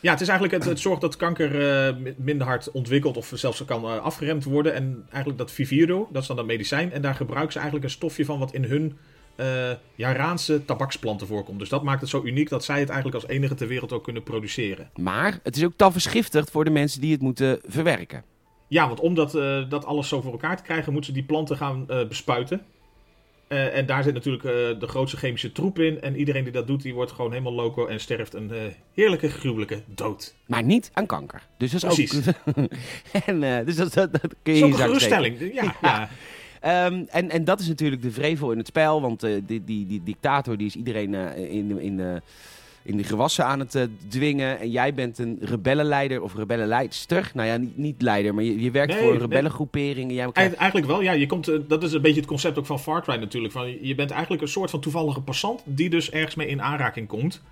Ja, het is eigenlijk het, het zorgt dat kanker eh, mi- minder hard ontwikkelt of zelfs kan eh, afgeremd worden. En eigenlijk dat Viviro, dat is dan dat medicijn. En daar gebruiken ze eigenlijk een stofje van wat in hun eh Jaraanse tabaksplanten voorkomt. Dus dat maakt het zo uniek dat zij het eigenlijk als enige ter wereld ook kunnen produceren. Maar het is ook tafelsgiftigd voor de mensen die het moeten verwerken. Ja, want om dat, eh, dat alles zo voor elkaar te krijgen, moeten ze die planten gaan eh, bespuiten. En daar zit natuurlijk de grootste chemische troep in. En iedereen die dat doet, die wordt gewoon helemaal loco en sterft een heerlijke, gruwelijke dood. Maar niet aan kanker. Dus dat is Precies. ook... en, dus dat, dat, dat kun je Zo'n geruststelling. Ja, ja. Ehm, en, en dat is natuurlijk de vrevel in het spel, want eh, die, die, die dictator die is iedereen eh, in, in, in de gewassen aan het eh, dwingen. En jij bent een rebellenleider of rebellenleidster. Nou ja, niet, niet leider, maar je, je werkt Nee, voor een rebellengroepering. Jij krijgt- Eigenlijk wel, ja. Je komt, dat is een beetje het concept ook van Far Cry natuurlijk. Van, je bent eigenlijk een soort van toevallige passant die dus ergens mee in aanraking komt.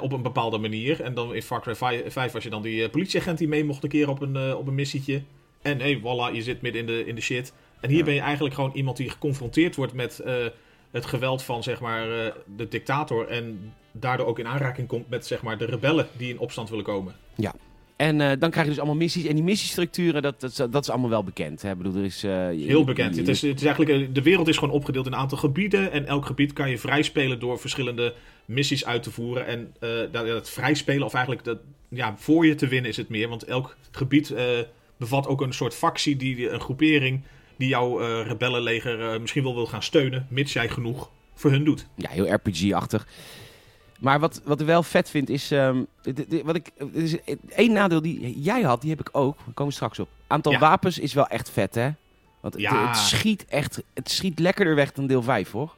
op een bepaalde manier. En dan in Far Cry 5, 5 was je dan die politieagent die mee mocht een keer op een, op een missietje. En hey, voilà, je zit midden in de, in de shit. En hier Ja. ben je eigenlijk gewoon iemand die geconfronteerd wordt met eh, het geweld van zeg maar eh, de dictator. En daardoor ook in aanraking komt met zeg maar de rebellen die in opstand willen komen. En eh, dan krijg je dus allemaal missies. En die missiestructuren, dat, dat, is- dat is allemaal wel bekend. Hè? Ik bedoel, er is, je- Heel bekend. je- Het is, het is eigenlijk, de wereld is gewoon opgedeeld in een aantal gebieden. En elk gebied kan je vrijspelen door verschillende missies uit te voeren. En eh dat, dat vrijspelen, of eigenlijk dat, ja, voor je te winnen is het meer. Want elk gebied bevat ook een soort factie, die, een groepering, die jouw eh, rebellenleger eh, misschien wel wil gaan steunen. Mits jij genoeg voor hun doet. Ja, heel RPG-achtig. Maar wat, wat ik wel vet vind is... dit- wat ik, is één nadeel die jij had, die heb ik ook. Daar komen we straks op. Aantal Ja. wapens is wel echt vet, hè? Want het, Ja. het schiet echt... Het schiet lekkerder weg dan deel 5, hoor.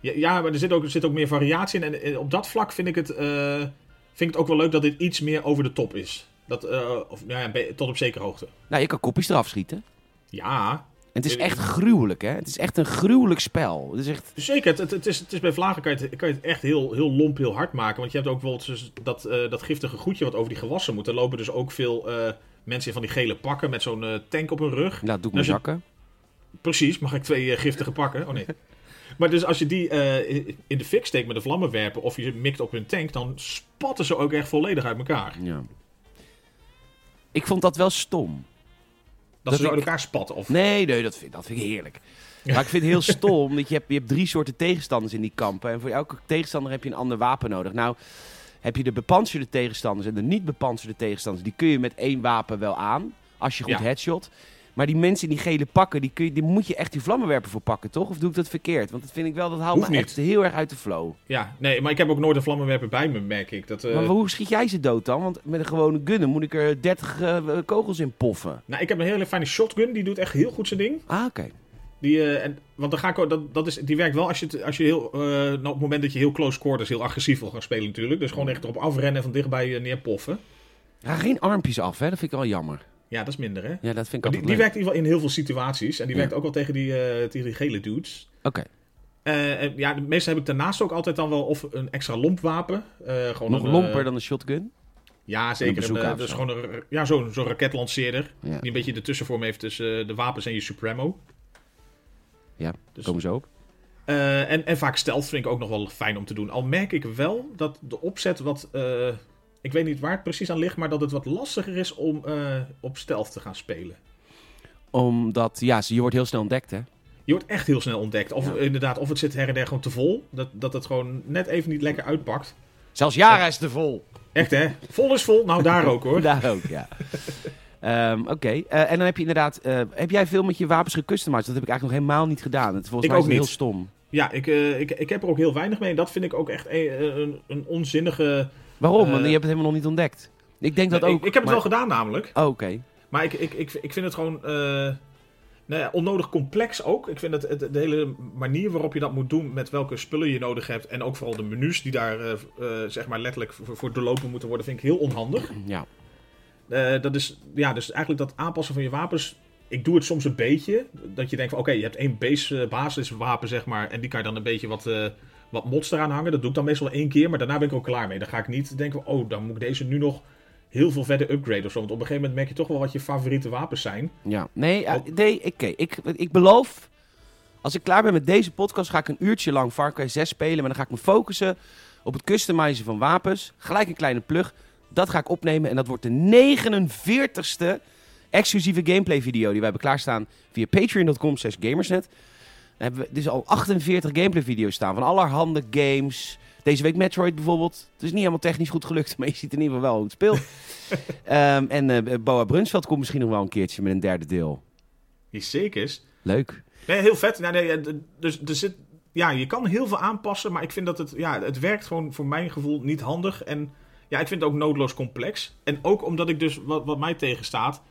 Ja, ja maar er zit, ook, er zit ook meer variatie in. En op dat vlak vind ik, het, eh, vind ik het ook wel leuk dat dit iets meer over de top is. Dat, of, ja, ja, tot op zekere hoogte. Nou, je kan kopjes eraf schieten. Ja, En het is echt gruwelijk, hè? Het is echt een gruwelijk spel. Het is echt... Zeker, het, het, is, het is bij vlagen kan je het, kan je het echt heel, heel lomp, heel hard maken. Want je hebt ook bijvoorbeeld dus dat, eh, dat giftige goedje wat over die gewassen moet. Er lopen dus ook veel eh, mensen in van die gele pakken met zo'n eh, tank op hun rug. Nou, doe ik mijn je- zakken. Precies, mag ik twee giftige pakken? Oh nee. Maar dus als je die in de fik steekt met een vlammenwerper of je mikt op hun tank, dan spatten ze ook echt volledig uit elkaar. Ja. Ik vond dat wel stom. Dat, ze zo uit elkaar spatten. Of... Nee, nee, dat vind, dat vind ik heerlijk. Maar ik vind het heel stom, dat je hebt, je hebt drie soorten tegenstanders in die kampen. En voor elke tegenstander heb je een ander wapen nodig. Nou, heb je de bepanserde tegenstanders en de niet bepanserde tegenstanders. Die kun je met één wapen wel aan, als je goed Ja. headshot. Maar die mensen in die gele pakken, die, kun je, die moet je echt die vlammenwerper voor pakken, toch? Of doe ik dat verkeerd? Want dat vind ik wel, dat haalt Hoeft me niet. echt heel erg uit de flow. Ja, nee, maar ik heb ook nooit een vlammenwerper bij me, merk ik. Dat, eh, Maar hoe schiet jij ze dood dan? Want met een gewone gunner moet ik er 30 eh, kogels in poffen. Nou, ik heb een hele fijne shotgun, die doet echt heel goed zijn ding. Ah, oké. Die, eh, en, want dan ga ik, ook- dat, dat is, die werkt wel als je, het- als je heel, eh, nou, op het moment dat je heel close quarters heel agressief wil gaan spelen natuurlijk. Dus gewoon echt erop afrennen en van dichtbij eh, neerpoffen. Ja, geen armpjes af, hè? Dat vind ik wel jammer. Ja, dat is minder hè. Ja, dat vind ik die, die werkt in ieder geval in heel veel situaties. En die Ja. werkt ook wel tegen die, eh, tegen die gele dudes. Oké. Eh, en ja, meestal heb ik daarnaast ook altijd dan wel of een extra lompwapen. eh gewoon Nog een, lomper eh, dan een shotgun? Ja, zeker. Een, eh, dus gewoon een, ja, zo'n zo'n raketlanceerder. Ja, Die een beetje de tussenvorm heeft tussen eh, de wapens en je Supremo. ja Dus- komen ze ook. Eh, en, en vaak stealth vind ik ook nog wel fijn om te doen. Al merk ik wel dat de opzet wat... eh, ik weet niet waar het precies aan ligt, maar dat het wat lastiger is om eh, op stealth te gaan spelen. Omdat, ja, je wordt heel snel ontdekt, hè? Je wordt echt heel snel ontdekt. Of Ja. inderdaad, of het zit her en der gewoon te vol. Dat, dat het gewoon net even niet lekker uitpakt. Zelfs Yara is te vol. Echt hè? Vol is vol. Nou, daar ook hoor. Daar ook, ja. Ehm, Oké, Eh, en dan heb je inderdaad... eh, heb jij veel met je wapens gecustomized? Dat heb ik eigenlijk nog helemaal niet gedaan. Het, volgens Ik mij is ook heel stom. Ja, ik, ik, ik heb er ook heel weinig mee. En dat vind ik ook echt een, een, een onzinnige... Waarom? Want Eh, je hebt het helemaal nog niet ontdekt. Ik denk dat ook. ik, ik heb het wel gedaan namelijk. Oh, Oké. Maar ik, ik, ik, ik vind het gewoon eh, nou ja, onnodig complex ook. Ik vind het, het- de hele manier waarop je dat moet doen, met welke spullen je nodig hebt. En ook vooral de menus die daar eh, zeg maar letterlijk voor, voor doorlopen moeten worden, vind ik heel onhandig. Ja. Dat is, ja, dus eigenlijk dat aanpassen van je wapens. Ik doe het soms een beetje. Dat je denkt van oké, je hebt één base, basiswapen zeg maar. En die kan je dan een beetje wat, wat mods eraan hangen. Dat doe ik dan meestal één keer. Maar daarna ben ik ook klaar mee. Dan ga ik niet denken oh, dan moet ik deze nu nog heel veel verder upgraden of zo. Want op een gegeven moment merk je toch wel wat je favoriete wapens zijn. ja. Nee, oké. Ik, ik beloof... Als ik klaar ben met deze podcast, ga ik een uurtje lang Far Cry 6 spelen. Maar dan ga ik me focussen op het customizen van wapens. Gelijk een kleine plug. Dat ga ik opnemen. En dat wordt de 49ste exclusieve gameplay video die wij hebben klaarstaan via patreon.com slash gamersnet. Hebben we dus al 48 gameplay video's staan van allerhande games. Deze week Metroid bijvoorbeeld. Het is niet helemaal technisch goed gelukt, maar je ziet in ieder geval wel hoe het speelt. Ehm, en eh Boa Brunsveld komt misschien nog wel een keertje met een derde deel. Die zeker is. Leuk. Nee, heel vet. Nee, nee, d- dus er zit, ja, je kan heel veel aanpassen, maar ik vind dat het, ja, het werkt gewoon voor mijn gevoel niet handig. En ja, ik vind het ook noodloos complex. En ook omdat ik dus, wat, wat mij tegenstaat, eh,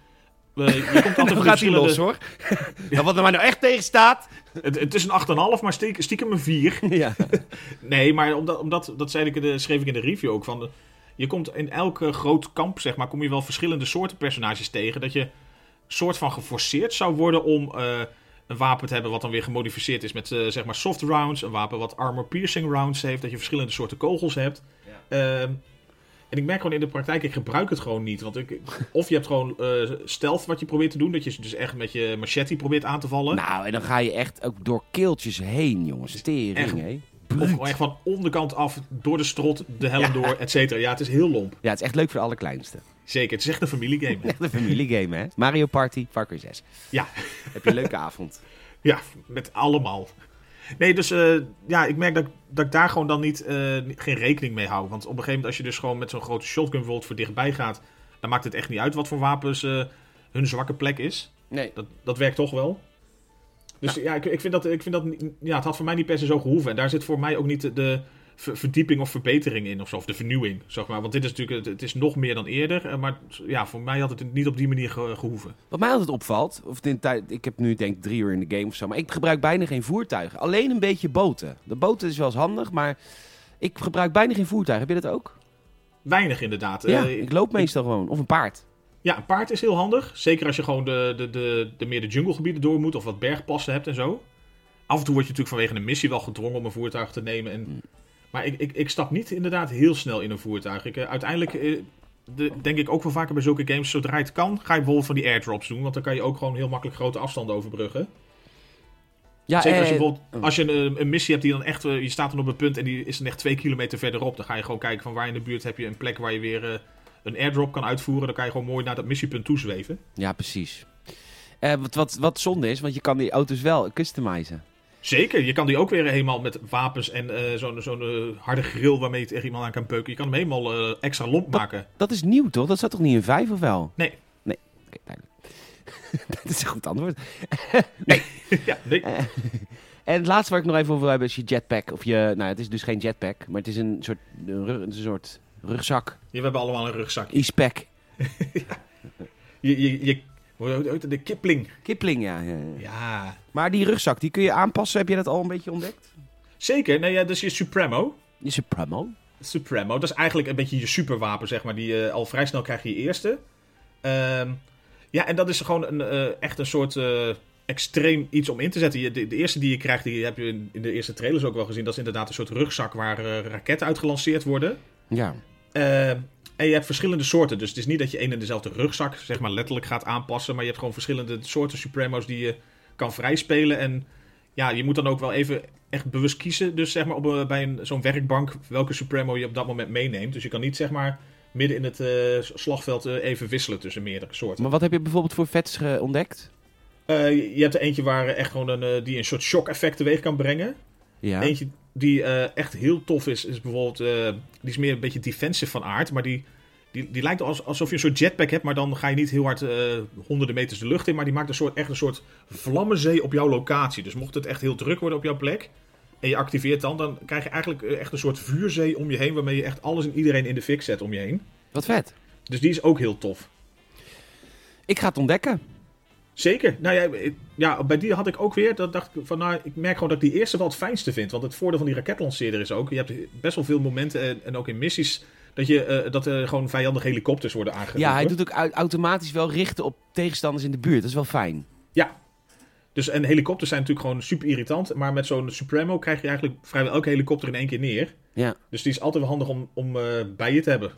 je komt altijd gaat hij los hoor. Ja, wat er mij nou echt tegen staat. Het, het is een 8,5, maar stiekem, stiekem een 4. ja. Nee, maar omdat, omdat dat zei ik in de, schreef ik in de review ook van. Je komt in elke groot kamp, zeg maar, kom je wel verschillende soorten personages tegen. Dat je soort van geforceerd zou worden om eh, een wapen te hebben wat dan weer gemodificeerd is met eh, zeg maar soft rounds. Een wapen wat armor piercing rounds heeft. Dat je verschillende soorten kogels hebt. Ehm, en ik merk gewoon in de praktijk, ik gebruik het gewoon niet. Want ik, of je hebt gewoon eh stealth wat je probeert te doen. Dat je dus echt met je machete probeert aan te vallen. Nou, en dan ga je echt ook door keeltjes heen, jongens. Tering, Echt. hè? of gewoon echt van onderkant af, door de strot, de helm door, et cetera. Ja, het is heel lomp. Ja, het is echt leuk voor de allerkleinste. Zeker, het is echt een familiegame. Echt een familiegame, hè? Mario Party, Far Cry 6. Ja. Heb je een leuke avond. Ja, met allemaal. Nee, dus eh, ja, ik merk dat, dat ik daar gewoon dan niet, eh, geen rekening mee hou. Want op een gegeven moment, als je dus gewoon met zo'n grote shotgun bijvoorbeeld voor dichtbij gaat, dan maakt het echt niet uit wat voor wapens eh, hun zwakke plek is. Nee. Dat, dat werkt toch wel. Dus ja, ik, ik vind dat, ik vind dat niet- ja, het had voor mij niet per se zo gehoeven. En daar zit voor mij ook niet de ver- verdieping of verbetering in of zo, of de vernieuwing, zeg maar. Want dit is natuurlijk, het, het is nog meer dan eerder. eh, Maar ja, voor mij had het niet op die manier ge- gehoeven. Wat mij altijd opvalt, of in tijd, ik heb nu denk ik drie uur in de game of zo, maar ik gebruik bijna geen voertuigen. Alleen een beetje boten. De boten is wel eens handig, maar ik gebruik bijna geen voertuigen. Heb je dat ook? Weinig inderdaad. ja, Eh, ik loop meestal gewoon. Of een paard. Ja, een paard is heel handig. Zeker als je gewoon de, de, de, de meer de junglegebieden door moet of wat bergpassen hebt en zo. Af en toe word je natuurlijk vanwege een missie wel gedwongen om een voertuig te nemen. En... Maar ik, ik, ik stap niet inderdaad heel snel in een voertuig. Ik, eh, uiteindelijk eh, de, denk ik ook wel vaker bij zulke games, zodra het kan, ga je bijvoorbeeld van die airdrops doen. Want dan kan je ook gewoon heel makkelijk grote afstanden overbruggen. Ja, Zeker als je eh, bijvoorbeeld als je een, een missie hebt die dan echt, je staat dan op een punt en die is dan echt twee kilometer verderop. Dan ga je gewoon kijken van waar in de buurt heb je een plek waar je weer een airdrop kan uitvoeren. Dan kan je gewoon mooi naar dat missiepunt toezweven. Ja, precies. Wat, wat, wat zonde is, want je kan die auto's wel customizen. Zeker, je kan die ook weer helemaal met wapens en eh, zo'n eh, harde grill waarmee je tegen iemand aan kan peuken. Je kan hem helemaal eh, extra lomp maken. Dat is nieuw, toch? Dat zat toch niet in 5 of wel? Nee. Nee, oké, duidelijk. dat is een goed antwoord. ja, nee. En het laatste waar ik nog even over wil hebben is je jetpack. Of je, nou, het is dus geen jetpack, maar het is een soort, een soort rugzak. we hebben allemaal een rugzak. E-spec. Je, je, je, het? De kipling. Kipling, ja, ja, ja. Maar die rugzak, die kun je aanpassen. Heb je dat al een beetje ontdekt? zeker. Nee, ja, dat is je Supremo. Je Supremo. Supremo, dat is eigenlijk een beetje je superwapen, zeg maar. Die eh, al vrij snel krijg je je eerste. Ehm, ja, en dat is gewoon een, eh, echt een soort eh, extreem iets om in te zetten. Je, de, de eerste die je krijgt, die heb je in, in de eerste trailers ook wel gezien. Dat is inderdaad een soort rugzak waar raketten uit gelanceerd worden. Ja. Eh, en je hebt verschillende soorten. Dus het is niet dat je één en dezelfde rugzak, zeg maar, letterlijk gaat aanpassen. Maar je hebt gewoon verschillende soorten Supremo's die je kan vrijspelen. En ja, je moet dan ook wel even echt bewust kiezen. Dus zeg maar op, een- bij een, zo'n werkbank welke Supremo je op dat moment meeneemt. Dus je kan niet zeg maar midden in het eh, slagveld eh, even wisselen tussen meerdere soorten. Maar wat heb je bijvoorbeeld voor vets eh, ontdekt? Eh, je hebt er eentje waar eh, echt gewoon een, eh, die een soort shock effect teweeg kan brengen. Ja. Eentje die eh, echt heel tof is, is bijvoorbeeld, eh, die is meer een beetje defensive van aard, maar die, die, die lijkt als, alsof je een soort jetpack hebt, maar dan ga je niet heel hard eh, honderden meters de lucht in, maar die maakt een soort, echt een soort vlammenzee op jouw locatie. Dus mocht het echt heel druk worden op jouw plek, en je activeert dan, dan krijg je eigenlijk echt een soort vuurzee om je heen, waarmee je echt alles en iedereen in de fik zet om je heen. Wat vet. Dus die is ook heel tof. Ik ga het ontdekken. Zeker. Nou ja, ja, bij die had ik ook weer. Dat dacht ik van, nou, ik merk gewoon dat ik die eerste wel het fijnste vind. Want het voordeel van die raketlanceerder is ook, je hebt best wel veel momenten en, en ook in missies dat je eh, dat er gewoon vijandige helikopters worden aangegeven. Ja, hij doet ook au- automatisch wel richten op tegenstanders in de buurt. Dat is wel fijn. Ja. Dus en helikopters zijn natuurlijk gewoon super irritant, maar met zo'n Supremo krijg je eigenlijk vrijwel elke helikopter in één keer neer. Ja. Dus die is altijd wel handig om, om eh, bij je te hebben.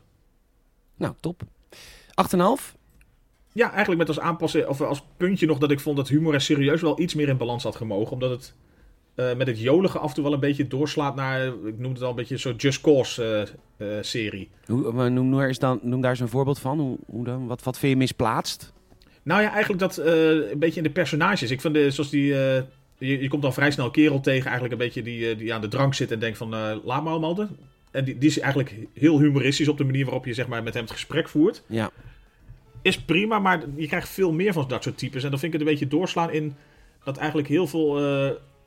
Nou, top. 8,5? Ja, eigenlijk met als aanpassen, of als puntje nog dat ik vond dat humor en serieus wel iets meer in balans had gemogen. Omdat het eh, met het jolige af en toe wel een beetje doorslaat naar, ik noem het al een beetje zo'n Just Cause eh, eh, serie. Hoe, maar noem, noem, eens dan, noem daar eens een voorbeeld van. Hoe, hoe dan? Wat, wat vind je misplaatst? Nou ja, eigenlijk dat een beetje in de personages. Ik vind de, zoals die, je, je komt dan vrij snel kerel tegen, eigenlijk een beetje die, die aan de drank zit en denkt van, laat maar allemaal. En die, die is eigenlijk heel humoristisch op de manier waarop je zeg maar, met hem het gesprek voert. Ja. Is prima, maar je krijgt veel meer van dat soort types. En dan vind ik het een beetje doorslaan in dat eigenlijk heel veel eh,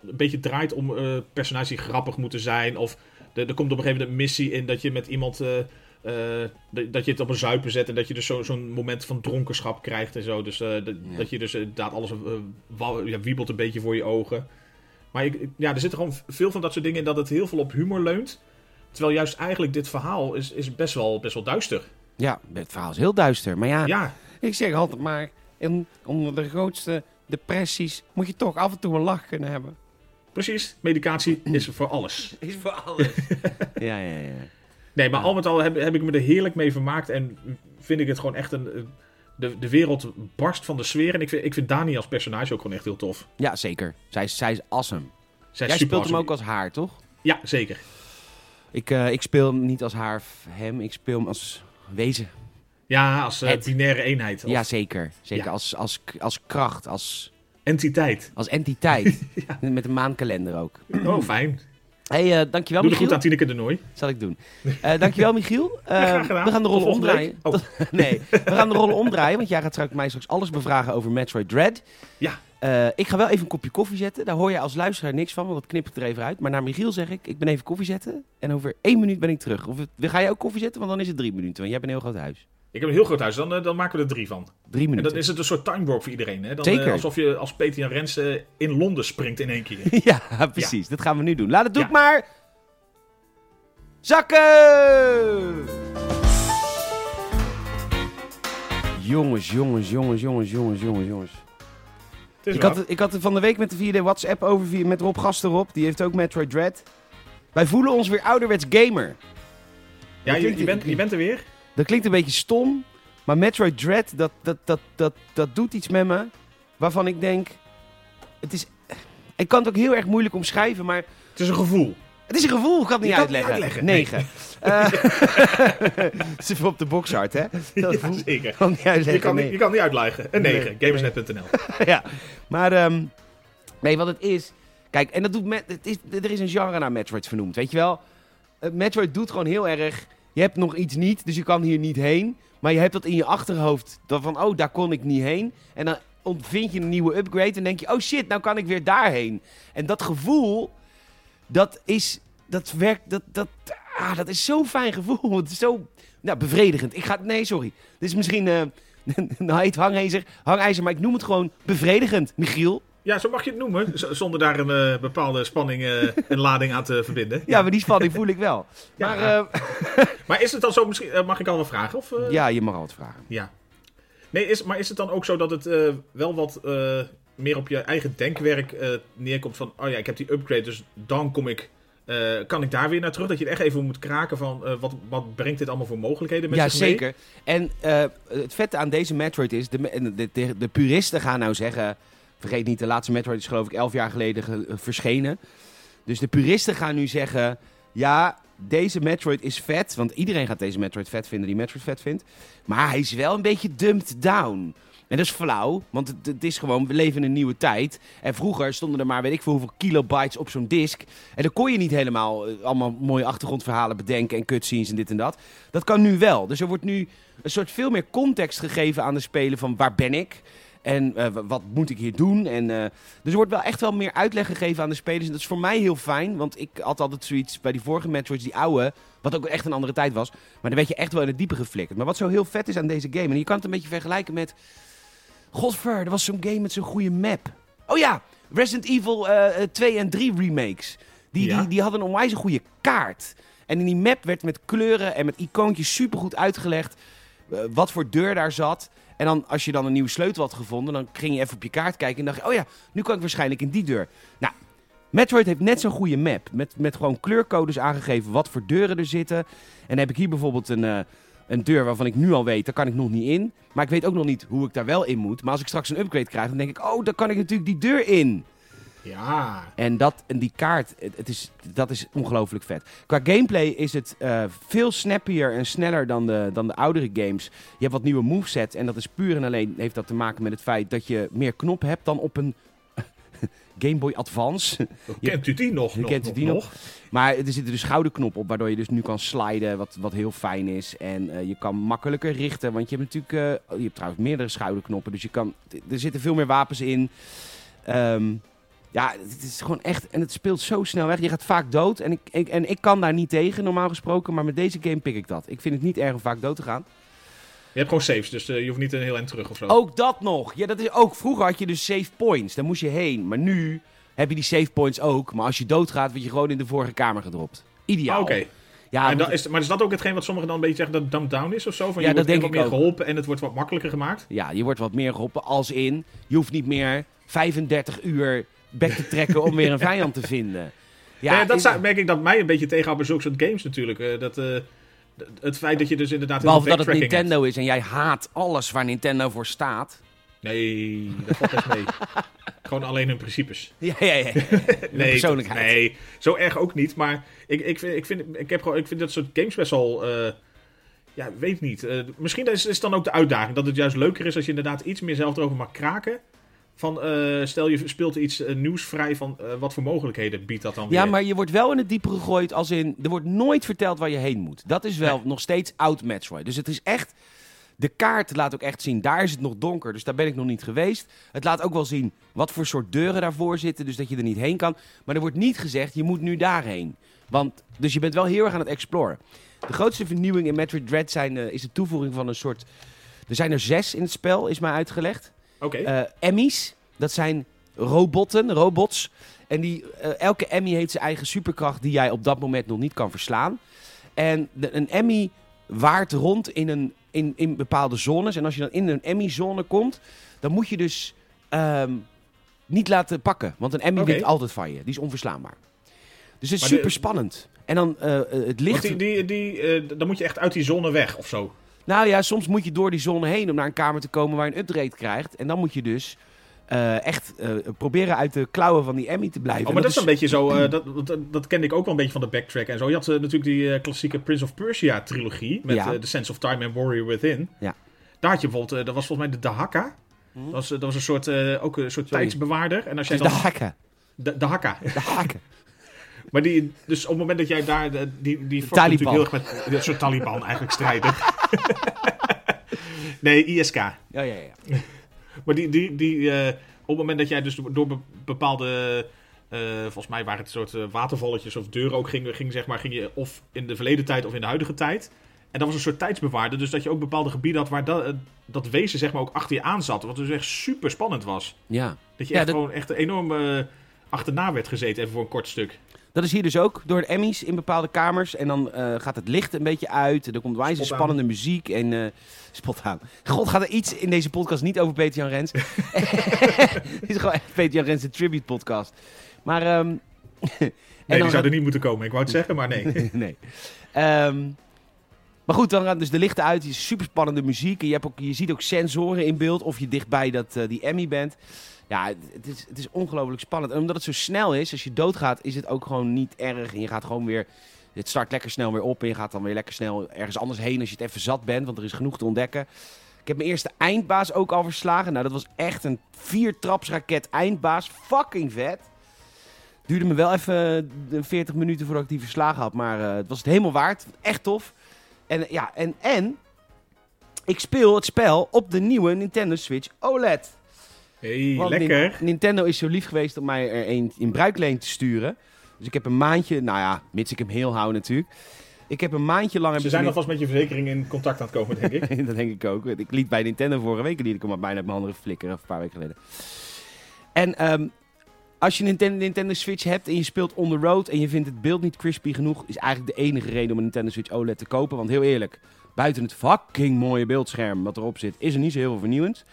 een beetje draait om eh, personages die grappig moeten zijn. Of er, er komt op een gegeven moment een missie in dat je met iemand. eh, dat- je het op een zuipen zet en dat je dus zo- zo'n moment van dronkenschap krijgt en zo. Dus dat, Ja. dat je dus inderdaad alles ja, wiebelt een beetje voor je ogen. Maar ik, ik- ja, er zitten gewoon veel van dat soort dingen in dat het heel veel op humor leunt. Terwijl juist eigenlijk dit verhaal is, is best, wel, best wel duister. Ja, het verhaal is heel duister. Maar ja, Ja, ik zeg altijd maar... In, onder de grootste depressies moet je toch af en toe een lach kunnen hebben. precies. Medicatie is voor alles. Is voor alles. ja, ja, ja. Nee, maar Ja. al met al heb, heb ik me er heerlijk mee vermaakt. En vind ik het gewoon echt een. eh, De, de wereld barst van de sfeer. En ik vind, ik vind Dani als personage ook gewoon echt heel tof. Ja, zeker. Zij, is- zij is awesome. Zij is Jij super speelt hem ook als haar, toch? Ja, zeker. Ik, eh, ik speel hem niet als haar of hem. Ik speel hem als wezen. Ja, als eh, binaire eenheid. Of Ja, zeker. Zeker Ja. Als, als, als kracht, als, entiteit. als entiteit. Met een maankalender ook. Oh, fijn. Hey, eh, dankjewel Doe Michiel. goed aan Tineke de Nooi. Zal ik doen. Eh, dankjewel Michiel. Gedaan. we gaan de rollen omdraaien. Oh. Nee, we gaan de rollen omdraaien. Want jij gaat straks mij straks alles bevragen over Metroid Dread. Ja. Ik ga wel even een kopje koffie zetten. Daar hoor je als luisteraar niks van, want dat knip ik er even uit. Maar naar Michiel zeg ik, ik ben even koffie zetten. En over één minuut ben ik terug. Of ga jij ook koffie zetten? Want dan is het drie minuten. Want jij hebt een heel groot huis. Ik heb een heel groot huis. Dan, eh, dan maken we er drie van. Drie En minuten. dan is het een soort time warp voor iedereen. Hè? Dan, Zeker. eh, alsof je als Peter Rens in Londen springt in één keer. ja, precies. Dat gaan we nu doen. Laat het doe Ja. ik maar. Zakken! Jongens, jongens, jongens, jongens, jongens, jongens, jongens. Ik had, ik had het van de week met de vierde WhatsApp over via- met Rob Gaster op. Die heeft ook Metroid Dread. Wij voelen ons weer ouderwets gamer. ja, je, bent, je bent er weer. Dat klinkt een beetje stom. Maar Metroid Dread, dat, dat, dat, dat, dat doet iets met me. Waarvan ik denk... Het is... Ik kan het ook heel erg moeilijk omschrijven, maar... Het is een gevoel. Het is een gevoel, ik kan het niet het niet uitleggen. uitleggen, Negen. Eh, is even op de boxhard, hè? Dat Ja, gevoel zeker. kan niet uitleggen. Je kan, nee. niet, je kan niet uitleggen. Een 9. Nee. Gamersnet.nl. ja, maar ehm, nee, wat het is. Kijk, en dat doet met, het is, er is een genre naar Metroid vernoemd, weet je wel? Eh, Metroid doet gewoon heel erg. Je hebt nog iets niet, dus je kan hier niet heen. Maar je hebt dat in je achterhoofd. Dat van, oh, daar kon ik niet heen. En dan ontvind je een nieuwe upgrade. En denk je, oh shit, nou kan ik weer daarheen. En dat gevoel, dat is. Dat werkt. Dat, dat, ah, dat is zo'n fijn gevoel. Het is zo nou, bevredigend. Ik ga. Nee, sorry. Dit is misschien. eh een heet hangijzer, hangijzer, maar ik noem het gewoon bevredigend, Michiel. Ja, zo mag je het noemen. z- Zonder daar een eh, bepaalde spanning eh, en lading aan te verbinden. Ja, maar die spanning voel ik wel. Ja. Maar eh, Maar is het dan zo, misschien, mag ik al wel vragen? Of, ja, je mag altijd vragen. Ja. Nee, is, maar is het dan ook zo dat het wel wat meer op je eigen denkwerk neerkomt van, oh ja, ik heb die upgrade, dus dan kom ik, kan ik daar weer naar terug? Dat je er echt even moet kraken van, wat, wat brengt dit allemaal voor mogelijkheden met Ja, zich mee? zeker. En het vette aan deze Metroid is, de, de, de puristen gaan nou zeggen vergeet niet, de laatste Metroid is geloof ik elf jaar geleden ge- eh, verschenen. Dus de puristen gaan nu zeggen, ja, deze Metroid is vet. Want iedereen gaat deze Metroid vet vinden die Metroid vet vindt. Maar hij is wel een beetje dumbed down. En dat is flauw, want het, het is gewoon, we leven in een nieuwe tijd. En vroeger stonden er maar, weet ik veel hoeveel kilobytes op zo'n disk. En dan kon je niet helemaal eh, allemaal mooie achtergrondverhalen bedenken en cutscenes en dit en dat. Dat kan nu wel. Dus er wordt nu een soort veel meer context gegeven aan de spelen van waar ben ik? En eh, wat moet ik hier doen? En, eh, dus er wordt wel echt wel meer uitleg gegeven aan de spelers. En dat is voor mij heel fijn, want ik had altijd zoiets bij die vorige Metroids, die oude, wat ook echt een andere tijd was. Maar dan werd je echt wel in het diepe geflikkerd. Maar wat zo heel vet is aan deze game, en je kan het een beetje vergelijken met... Godver, er was zo'n game met zo'n goede map. Oh ja, Resident Evil eh, eh, 2 en 3 remakes. Die, Ja. die, die hadden een onwijs goede kaart. En in die map werd met kleuren en met icoontjes supergoed uitgelegd wat voor deur daar zat. En dan, als je dan een nieuwe sleutel had gevonden, dan ging je even op je kaart kijken en dacht je, oh ja, nu kan ik waarschijnlijk in die deur. Nou, Metroid heeft net zo'n goede map. Met, met gewoon kleurcodes aangegeven wat voor deuren er zitten. En heb ik hier bijvoorbeeld een, eh, een deur waarvan ik nu al weet, daar kan ik nog niet in. Maar ik weet ook nog niet hoe ik daar wel in moet. Maar als ik straks een upgrade krijg, dan denk ik, oh, dan kan ik natuurlijk die deur in. Ja. En, dat, en die kaart, het, is, dat is ongelooflijk vet. Qua gameplay is het eh, veel snappier en sneller dan de, dan de oudere games. Je hebt wat nieuwe movesets en dat is puur en alleen heeft dat te maken met het feit dat je meer knop hebt dan op een Game Boy Advance. Kent u die nog? Nog, kent nog, die nog? nog? Maar er zit dus schouderknop op, waardoor je dus nu kan sliden, wat, wat heel fijn is. En eh, je kan makkelijker richten, want je hebt natuurlijk, eh, je hebt trouwens meerdere schouderknoppen, dus je kan, er zitten veel meer wapens in. Ehm, ja, het is gewoon echt, en het speelt zo snel weg. Je gaat vaak dood en ik, ik, en ik kan daar niet tegen, normaal gesproken, maar met deze game pik ik dat. Ik vind het niet erg om vaak dood te gaan. Je hebt gewoon saves, dus eh, je hoeft niet een heel eind terug of zo. Ook dat nog. Ja, dat is ook. Vroeger had je dus save points. Daar moest je heen. Maar nu heb je die save points ook. Maar als je doodgaat, word je gewoon in de vorige kamer gedropt. Ideaal. Ah, Oké. Ja, En dat is, maar is dat ook hetgeen wat sommigen dan een beetje zeggen dat dumb down is of zo? Van Ja, je wordt denk wat ik meer ook. geholpen en het wordt wat makkelijker gemaakt? ja, je wordt wat meer geholpen. Als in, je hoeft niet meer 35 uur back te trekken om weer een vijand te vinden. Ja, Ja, dat is- zou- merk ik dat mij een beetje tegenhoudt bij zulke soort games natuurlijk. Eh, dat, eh, het feit dat je dus inderdaad... Behalve dat het Nintendo is en jij haat alles waar Nintendo voor staat. Nee, dat valt best mee. Gewoon alleen hun principes. Ja, ja, ja. Nee, persoonlijkheid. nee, zo erg ook niet. Maar ik, ik, vind, ik, vind, ik, heb gewoon, ik vind dat soort games best wel... eh, ja, weet niet. Misschien is, is dan ook de uitdaging. Dat het juist leuker is als je inderdaad iets meer zelf erover mag kraken. Van, eh, stel je speelt iets eh, nieuws vrij van eh, wat voor mogelijkheden biedt dat dan weer. Ja, maar je wordt wel in het diepe gegooid als in... Er wordt nooit verteld waar je heen moet. Dat is wel Nee. nog steeds oud Metroid. Dus het is echt... De kaart laat ook echt zien, daar is het nog donker, dus daar ben ik nog niet geweest. Het laat ook wel zien wat voor soort deuren daarvoor zitten, dus dat je er niet heen kan. Maar er wordt niet gezegd, je moet nu daarheen. Want, dus je bent wel heel erg aan het exploren. De grootste vernieuwing in Metroid Dread zijn, is de toevoeging van een soort... Er zijn er zes in het spel, is mij uitgelegd. Oké. Eh Emmys, dat zijn robotten, robots. En die, eh, elke Emmy heeft zijn eigen superkracht die jij op dat moment nog niet kan verslaan. En de, een Emmy waart rond in, een, in, in bepaalde zones. En als je dan in een Emmy-zone komt, dan moet je dus ehm, niet laten pakken. Want een Emmy Oké. wint altijd van je. Die is onverslaanbaar. Dus het is Maar de- super spannend. En dan eh, het licht... die, die, die, dan moet je echt uit die zone weg of zo. Nou ja, soms moet je door die zone heen om naar een kamer te komen waar je een upgrade krijgt. En dan moet je dus eh, echt eh, proberen uit de klauwen van die Emmy te blijven. Oh, maar dat, is een beetje zo, eh, dat, dat, dat kende ik ook wel een beetje van de backtrack en zo. Je had natuurlijk die klassieke Prince of Persia trilogie met Ja. The Sense of Time en Warrior Within. Ja. Daar had je bijvoorbeeld, dat was volgens mij de Dahaka. Hm? Dat, was, dat was een soort, ook een soort Sorry. tijdsbewaarder. En als jij de dan, hakken. de, Dahaka. De hakken. Maar die, dus op het moment dat jij daar, de, die, die vocht Taliban. natuurlijk heel erg met, een soort Taliban eigenlijk strijden. nee, ISK. Ja, ja, ja. Maar die, die, die, eh, op het moment dat jij dus door be- bepaalde, eh, volgens mij waren het soort eh, watervalletjes of deuren ook ging, ging, zeg maar, ging je of in de verleden tijd of in de huidige tijd. En dat was een soort tijdsbewaarder, dus dat je ook bepaalde gebieden had waar dat, dat wezen zeg maar ook achter je aan zat. Wat dus echt super spannend was. ja. Dat je Ja, echt dat- gewoon echt enorm achterna werd gezeten, even voor een kort stuk. Dat is hier dus ook door de Emmys in bepaalde kamers. En dan eh, gaat het licht een beetje uit. En er komt wijze spannende muziek. En eh, spot aan. God, gaat er iets in deze podcast niet over Peter Jan Rens? Het is gewoon echt Peter Jan Rens, de tribute podcast. Maar... ehm, en Nee, dan die zou er niet moeten komen. Ik wou het zeggen, maar nee. nee. Ehm, Maar goed, dan gaan dus de lichten uit. Je super spannende muziek. En je, hebt ook, je ziet ook sensoren in beeld of je dichtbij dat, eh, die Emmy bent. Ja, het- is, het is ongelooflijk spannend. En omdat het zo snel is, als je doodgaat, is het ook gewoon niet erg. En je gaat gewoon weer... Het start lekker snel weer op en je gaat dan weer lekker snel ergens anders heen als je het even zat bent. Want er is genoeg te ontdekken. Ik heb mijn eerste eindbaas ook al verslagen. Nou, dat was echt een viertrapsraket eindbaas. Fucking vet. Duurde me wel even eh, 40 minuten voordat ik die verslagen had. Maar eh, het was het helemaal waard. Echt tof. En, eh, ja, en, en ik speel het spel op de nieuwe Nintendo Switch OLED. Hey, Want lekker. Nin- Nintendo is zo lief geweest om mij er een in bruikleen te sturen. Dus ik heb een maandje, nou ja, mits ik hem heel hou natuurlijk. Ik heb een maandje lang... Ze zijn alvast met je verzekering in contact aan het komen, denk ik. dat denk ik ook. Ik liet bij Nintendo vorige week, die ik hem bijna uit mijn handen flikkeren, een paar weken geleden. En ehm, als je een Nintendo, Nintendo Switch hebt en je speelt on the road en je vindt het beeld niet crispy genoeg, is eigenlijk de enige reden om een Nintendo Switch OLED te kopen. Want heel eerlijk, buiten het fucking mooie beeldscherm wat erop zit, is er niet zo heel veel vernieuwend.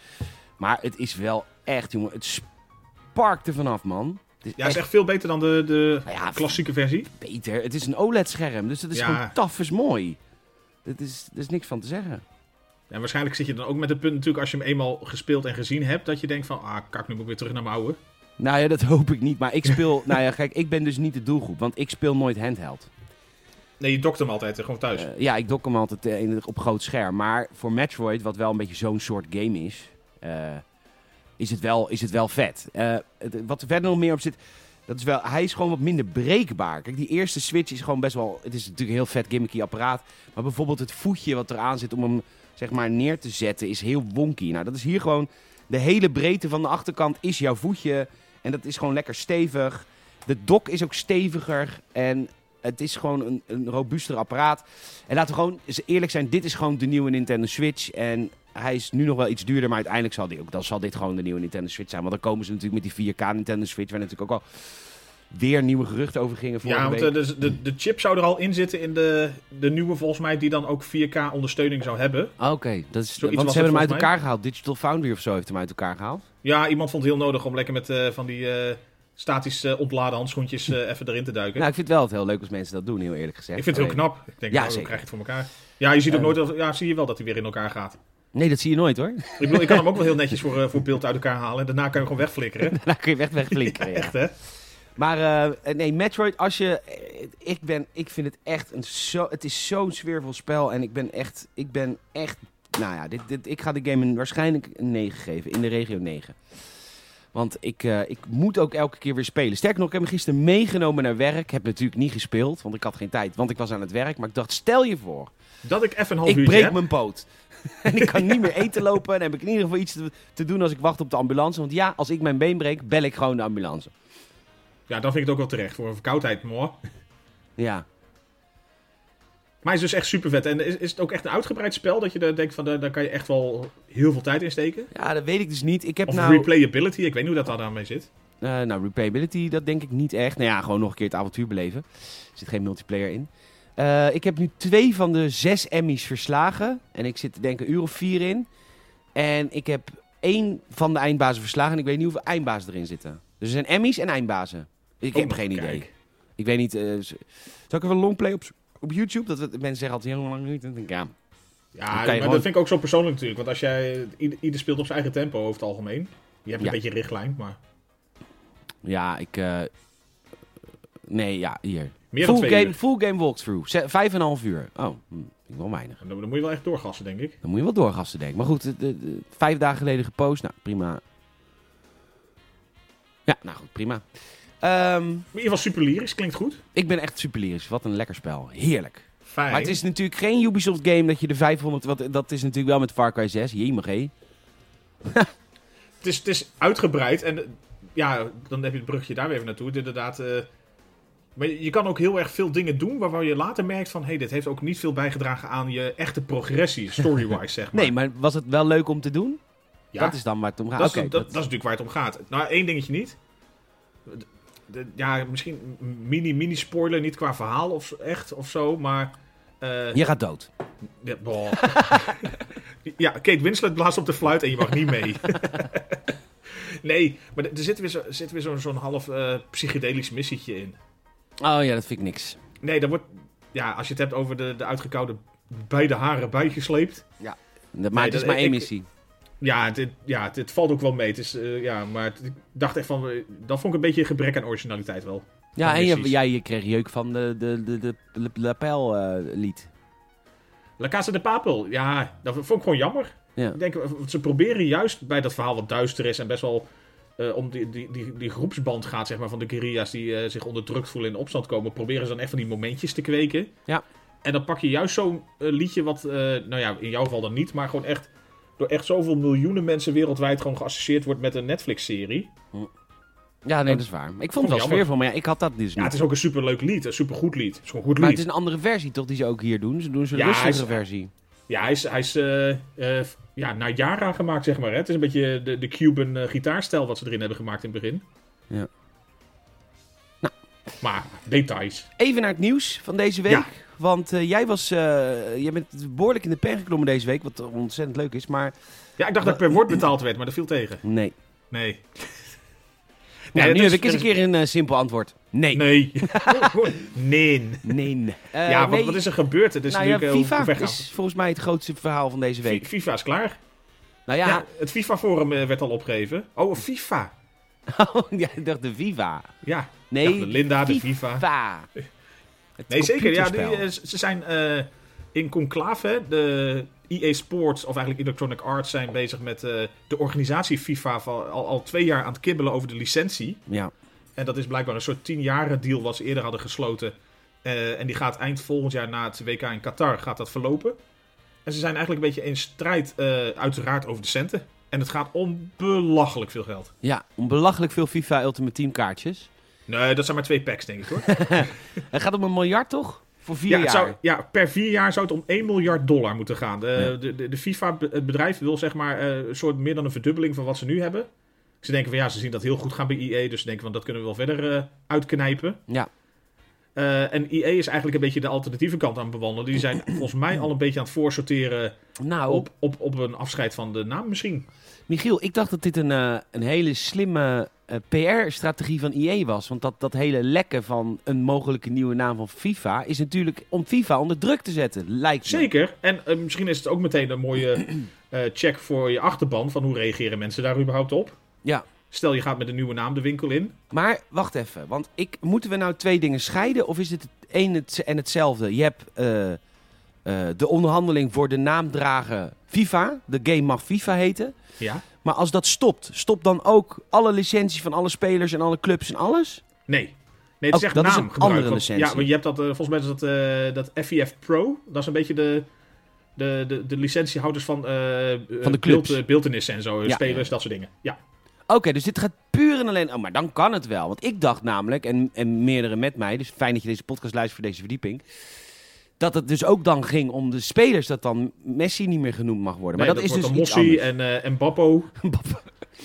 Maar het is wel echt, jongen, het sparkt er vanaf, man. Het is Ja, is echt veel beter dan de, de Nou ja, klassieke versie. beter. Het is een OLED-scherm, dus dat is Ja. gewoon taf is mooi. Dat is, er is niks van te zeggen. En waarschijnlijk zit je dan ook met het punt natuurlijk als je hem eenmaal gespeeld en gezien hebt, dat je denkt van, ah, kak, nu moet ik weer terug naar mijn oude. Nou ja, dat hoop ik niet. Maar ik speel. nou ja, kijk, ik ben dus niet de doelgroep. Want ik speel nooit handheld. Nee, je dokt hem altijd eh, gewoon thuis. Eh, ja, ik dok hem altijd eh, op groot scherm. Maar voor Metroid, wat wel een beetje zo'n soort game is. Is, het wel, is het wel vet. Eh, wat er verder nog meer op zit. Dat is wel, hij is gewoon wat minder breekbaar. Kijk, die eerste Switch is gewoon best wel. Het is natuurlijk een heel vet gimmicky apparaat. Maar bijvoorbeeld het voetje wat eraan zit om hem zeg maar neer te zetten is heel wonky. Nou, dat is hier gewoon. De hele breedte van de achterkant is jouw voetje. En dat is gewoon lekker stevig. De dock is ook steviger. En het is gewoon een, een robuuster apparaat. En laten we gewoon eerlijk zijn. Dit is gewoon de nieuwe Nintendo Switch. En hij is nu nog wel iets duurder. Maar uiteindelijk zal, die ook, dan zal dit gewoon de nieuwe Nintendo Switch zijn. Want dan komen ze natuurlijk met die 4K Nintendo Switch. Waar natuurlijk ook al weer nieuwe geruchten over gingen vorige Ja, want week. eh, de, de, de chip zou er al in zitten in de, de nieuwe volgens mij, die dan ook 4K ondersteuning zou hebben. Ah, Oké, dat is, Zoiets want ze hebben hem uit elkaar gehaald. Digital Foundry of zo heeft hem uit elkaar gehaald. Ja, iemand vond het heel nodig om lekker met eh, van die eh, statisch eh, ontladen handschoentjes eh, even erin te duiken. Nou, ik vind het wel het heel leuk als mensen dat doen, heel eerlijk gezegd. ik vind het heel knap. Ik denk, Ja, nou, krijg je het voor elkaar. Ja, je ziet ook nooit, dat- ja, zie je wel dat hij weer in elkaar gaat. Nee, dat zie je nooit hoor. Ik bedoel, ik kan hem ook wel heel netjes voor, eh, voor beeld uit elkaar halen en daarna kan je hem gewoon wegflikkeren. Daar kun je echt wegflikkeren. ja. Echt, hè? Maar eh, nee, Metroid, als je. eh, Ik, ben, ik vind het echt een zo. Het is zo'n sfeervol spel. En ik ben echt. Ik ben echt. Nou ja, dit, dit, ik ga de game een, waarschijnlijk een 9 geven. In de regio 9. Want ik, ik moet ook elke keer weer spelen. Sterker nog, ik heb hem gisteren meegenomen naar werk. Heb natuurlijk niet gespeeld, want ik had geen tijd. Want ik was aan het werk. Maar ik dacht, stel je voor. Dat ik even een half ik uurtje breek mijn poot. en ik kan niet meer eten lopen. En heb ik in ieder geval iets te, te doen als ik wacht op de ambulance. Want ja, als ik mijn been breek, bel ik gewoon de ambulance. Ja, dan vind ik het ook wel terecht. Voor een verkoudheid, mooi. Ja. Maar hij is dus echt super vet. En is, is het ook echt een uitgebreid spel dat je denkt van, daar, kan je echt wel heel veel tijd in steken? Ja, dat weet ik dus niet. Ik heb Of nou... replayability, ik weet niet hoe dat daar mee zit. Eh, nou, replayability, dat denk ik niet echt. Nou ja, gewoon nog een keer het avontuur beleven. Er zit geen multiplayer in. Eh, ik heb nu twee van de zes Emmys verslagen. En ik zit denk ik een uur of vier in. En ik heb één van de eindbazen verslagen. En ik weet niet hoeveel eindbazen erin zitten. Dus er zijn Emmys en eindbazen. Ik heb nog, geen kijk. idee. Ik weet niet. zal ik even een longplay op, op YouTube? Dat we, mensen zeggen altijd heel lang niet. Denk ja. Ja, maar gewoon- dat vind ik ook zo persoonlijk natuurlijk. Want als jij, ieder, ieder speelt op zijn eigen tempo over het algemeen. Je hebt Ja. een beetje richtlijn, maar Ja, ik... eh, nee, ja, hier. Meer dan Full twee game, uur. full game walkthrough. Ze- Vijf en een half uur. Oh, hm, vind ik wel weinig. Dan, dan moet je wel echt doorgassen, denk ik. Dan moet je wel doorgasten, denk ik. Maar goed, de, de- de- vijf dagen geleden gepost. Nou, prima. Ja, nou goed, prima. Ehm, In ieder geval super lyrisch, klinkt goed. ik ben echt super lyrisch. Wat een lekker spel. Heerlijk. Fijn. Maar het is natuurlijk geen Ubisoft game dat je de 500... Wat, dat is natuurlijk wel met Far Cry 6. Jemig, hé. het, is, het is uitgebreid. En ja, dan heb je het brugje daar weer even naartoe. Het Inderdaad, eh, maar je kan ook heel erg veel dingen doen waarvan je later merkt van... hé, hey, dit heeft ook niet veel bijgedragen aan je echte progressie, story-wise, zeg maar. Nee, maar was het wel leuk om te doen? ja, Dat is dan waar het om gaat. dat, is, dat, dat is natuurlijk waar het om gaat. Nou, één dingetje niet. De- de- ja, misschien mini-mini-spoiler, niet qua verhaal of echt of zo, maar... eh, Je gaat dood. Ja, ja, Kate Winslet blaast op de fluit en je mag niet mee. nee, maar er zit weer zo- er zit weer zo'n zo'n half eh, psychedelisch missietje in. Oh ja, dat vind ik niks. Nee, dat wordt... Ja, als je het hebt over de, de uitgekoude bij de haren bijgesleept. Maar Nee, het is dat- maar één ik- missie. Ja, het, ja het, het valt ook wel mee. Het is, eh, ja, maar het- ik dacht echt van... eh, dat vond ik een beetje een gebrek aan originaliteit wel. Ja, en je, missies. ja, je kreeg jeuk van de, de, de, de, de lapel eh, lied. La Casa de Papel, ja, dat vond ik gewoon jammer. Ja. Ik denk, ze proberen juist bij dat verhaal wat duister is en best wel eh, om die, die, die, die groepsband gaat, zeg maar, van de guerrilla's die eh, zich onderdrukt voelen in de opstand komen, proberen ze dan echt van die momentjes te kweken. Ja. En dan pak je juist zo'n eh, liedje wat, nou ja, in jouw geval dan niet, maar gewoon echt door echt zoveel miljoenen mensen wereldwijd gewoon geassocieerd wordt met een Netflix-serie. Ja, nee, dat is waar. Ik vond het wel jammer. sfeervol, maar ja, ik had dat dus Ja, niet. het is ook een superleuk lied, een supergoed lied. Het is gewoon een goed Maar lied. het is een andere versie toch, die ze ook hier doen? Ze doen zo'n Ja, rustigere hij is- versie. Ja, hij is, hij is ja, naar Yara gemaakt, zeg maar. Hè? Het is een beetje de, de Cuban eh, gitaarstijl wat ze erin hebben gemaakt in het begin. Ja. Maar, details. Even naar het nieuws van deze week. Ja. Want eh, jij was, eh, jij bent behoorlijk in de pen geklommen deze week, wat ontzettend leuk is, maar Ja, ik dacht dat ik per woord betaald werd, maar dat viel tegen. nee. Nee. Nou, nu is- heb ik eens een keer een eh, simpel antwoord. Nee. Nee. nee. Nee. Eh, ja, wat, nee. wat is er gebeurd? Het is nou ja, natuurlijk eh, FIFA is volgens mij het grootste verhaal van deze we? week. Fi- FIFA is klaar. Nou Ja, ja, het FIFA-forum eh, werd al opgegeven. Oh, FIFA. oh, ja ik dacht de Viva. Ja, Nee, de Linda, de FIFA. FIFA. Het Nee, zeker. Ja, die, eh, ze zijn eh, in conclave. hè. De EA Sports, of eigenlijk Electronic Arts, zijn bezig met eh, de organisatie FIFA van, al, al twee jaar aan het kibbelen over de licentie. Ja. En dat is blijkbaar een soort tienjaren deal wat ze eerder hadden gesloten. Eh, en die gaat eind volgend jaar na het WK in Qatar gaat dat verlopen. En ze zijn eigenlijk een beetje in strijd, eh, uiteraard, over de centen. En het gaat om belachelijk veel geld. ja, om belachelijk veel FIFA Ultimate Team kaartjes. Nee, dat zijn maar twee packs, denk ik hoor. Het gaat om een miljard, toch? Voor vier Ja, jaar. zou, ja, per vier jaar zou het om 1 miljard dollar moeten gaan. De, Ja. de, de, de FIFA, het bedrijf, wil zeg maar eh, een soort meer dan een verdubbeling van wat ze nu hebben. Ze denken van ja, ze zien dat heel goed gaan bij EA, dus ze denken van dat kunnen we wel verder eh, uitknijpen. Ja. Eh, en EA is eigenlijk een beetje de alternatieve kant aan het bewandelen. Die zijn volgens mij al een beetje aan het voorsorteren Nou, op, op, op een afscheid van de naam misschien. Michiel, ik dacht dat dit een, eh, een hele slimme eh, PR-strategie van EA was. Want dat, dat hele lekken van een mogelijke nieuwe naam van FIFA is natuurlijk om FIFA onder druk te zetten, lijkt me. Zeker. En eh, misschien is het ook meteen een mooie check voor je achterban van hoe reageren mensen daar überhaupt op. Ja. Stel je gaat met een nieuwe naam de winkel in. Maar wacht even, want ik, moeten we nou twee dingen scheiden of is het het een en hetzelfde? Je hebt eh, de onderhandeling voor de naamdrager FIFA. De game mag FIFA heten. Ja. Maar als dat stopt, stopt dan ook alle licenties van alle spelers en alle clubs en alles? Nee. Nee, het is Oh, echt dat is een andere Want- licentie. Ja, maar je hebt dat, eh, volgens mij is dat, eh, dat FEF Pro. Dat is een beetje de, de, de, de licentiehouders van, Van de clubs. beeld, beeldenissen en zo. Ja. spelers, dat soort dingen. Ja. Oké, dus dit gaat puur en alleen... Oh, maar dan kan het wel. Want ik dacht namelijk, en, en meerdere met mij... dus fijn dat je deze podcast luistert voor deze verdieping... dat het dus ook dan ging om de spelers... dat dan Messi niet meer genoemd mag worden. Nee, maar dat, is dus Mossi en, eh en Bappo.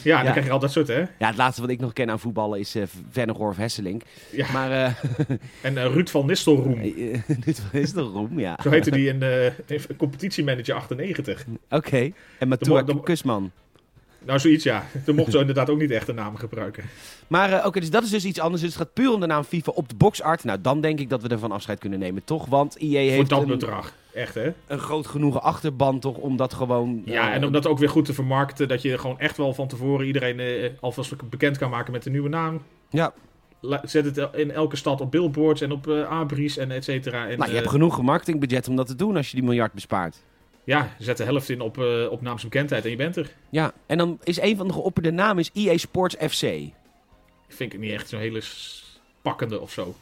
Ja, dan Ja. krijg je al dat soort, hè? Ja, het laatste wat ik nog ken aan voetballen is uh, Vennegoor of Hesselink. Ja. Maar eh En Ruud van Nistelroem. eh, dit is toch roem, ja. Zo heette die in, eh in competitiemanager 98. Oké. En de- Kusman. Nou, zoiets ja. Toen mochten ze inderdaad ook niet echt de naam gebruiken. Maar eh, oké, dus dat is dus iets anders. Dus het gaat puur om de naam FIFA op de boxart. Nou, dan denk ik dat we ervan afscheid kunnen nemen, toch? Want Voor heeft dat een, bedrag. Echt, hè? een groot genoegen achterban, toch? Om dat gewoon... Ja, eh, en om dat ook weer goed te vermarkten. Dat je gewoon echt wel van tevoren iedereen eh, alvast bekend kan maken met de nieuwe naam. Ja, La- Zet het in elke stad op billboards en op abris en et cetera. En, nou, je hebt genoeg marketingbudget om dat te doen als je die miljard bespaart. Ja, zet de helft in op, eh op naamsbekendheid en je bent er. Ja, en dan is een van de geopperde namen is EA Sports FC. Vind ik niet echt zo'n hele pakkende of zo.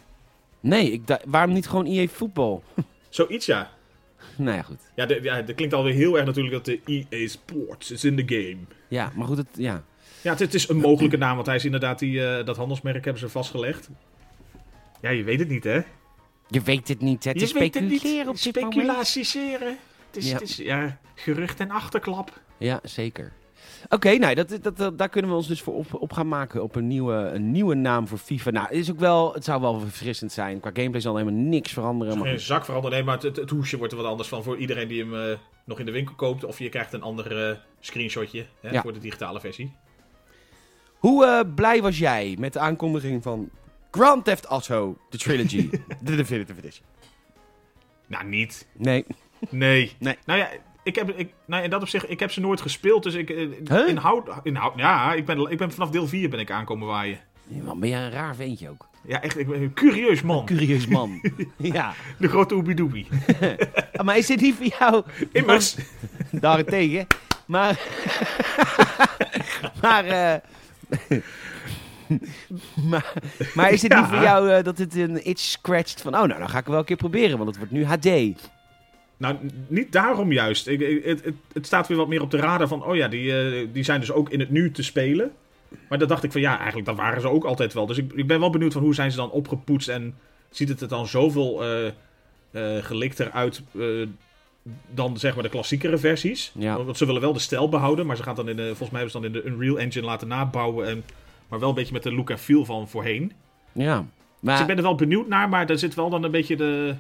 Nee, ik waarom niet gewoon EA Voetbal? Zoiets ja. nou ja, goed. Ja, de, ja, dat klinkt alweer heel erg natuurlijk dat de EA Sports is in the game. Ja, maar goed, het, ja. Ja, het, het is een mogelijke naam, want hij is inderdaad die, eh, dat handelsmerk hebben ze vastgelegd. Ja, je weet het niet, hè? Je weet het niet, het je is weet het niet. speculeren op. Speculatiseren. Het is, Ja. het is ja, gerucht en achterklap. Ja, zeker. Oké, nou, dat, dat, dat, daar kunnen we ons dus voor op, op gaan maken. Op een nieuwe, een nieuwe naam voor FIFA. Nou, het, is ook wel, het zou wel verfrissend zijn. Qua gameplay zal helemaal niks veranderen. Maar Geen zak veranderen, nee, maar het, het, het hoesje wordt er wat anders van voor iedereen die hem eh, nog in de winkel koopt. Of je krijgt een ander eh, screenshotje hè, Ja. voor de digitale versie. Hoe eh, blij was jij met de aankondiging van Grand Theft Auto, de trilogy, de Definitive Edition? Nou, niet. Nee. Nee. Nee. Nou ja, ik heb, ik, nou, in dat opzicht, ik heb ze nooit gespeeld. Dus ik, eh, Huh? inhoud, inhoud, ja, ik ben, ik ben vanaf deel 4 ben ik aankomen waaien. Man, ben jij een raar ventje ook. Ja, echt, ik ben een curieus man. Curieus man. ja. De grote oebidoebie. Ah, Maar is dit niet voor jou? Immers. Daarentegen. Maar. maar. eh, maar, maar is het niet voor jou eh, dat het een itch scratcht van... Oh, nou, dan ga ik het wel een keer proberen, want het wordt nu HD. Nou, niet daarom juist. Ik, ik- het, het, staat weer wat meer op de radar van, oh ja, die, eh, die zijn dus ook in het nu te spelen. Maar dat dacht ik van, ja, eigenlijk dat waren ze ook altijd wel. Dus ik, ik ben wel benieuwd van hoe zijn ze dan opgepoetst en ziet het er dan zoveel eh eh, gelikter uit dan zeg maar de klassiekere versies. Ja. Want ze willen wel de stijl behouden, maar ze gaan dan in de, volgens mij hebben ze dan in de Unreal Engine laten nabouwen. En, maar wel een beetje met de look en feel van voorheen. Ja. Dus Maar, ik ben er wel benieuwd naar, maar er zit wel dan een beetje de,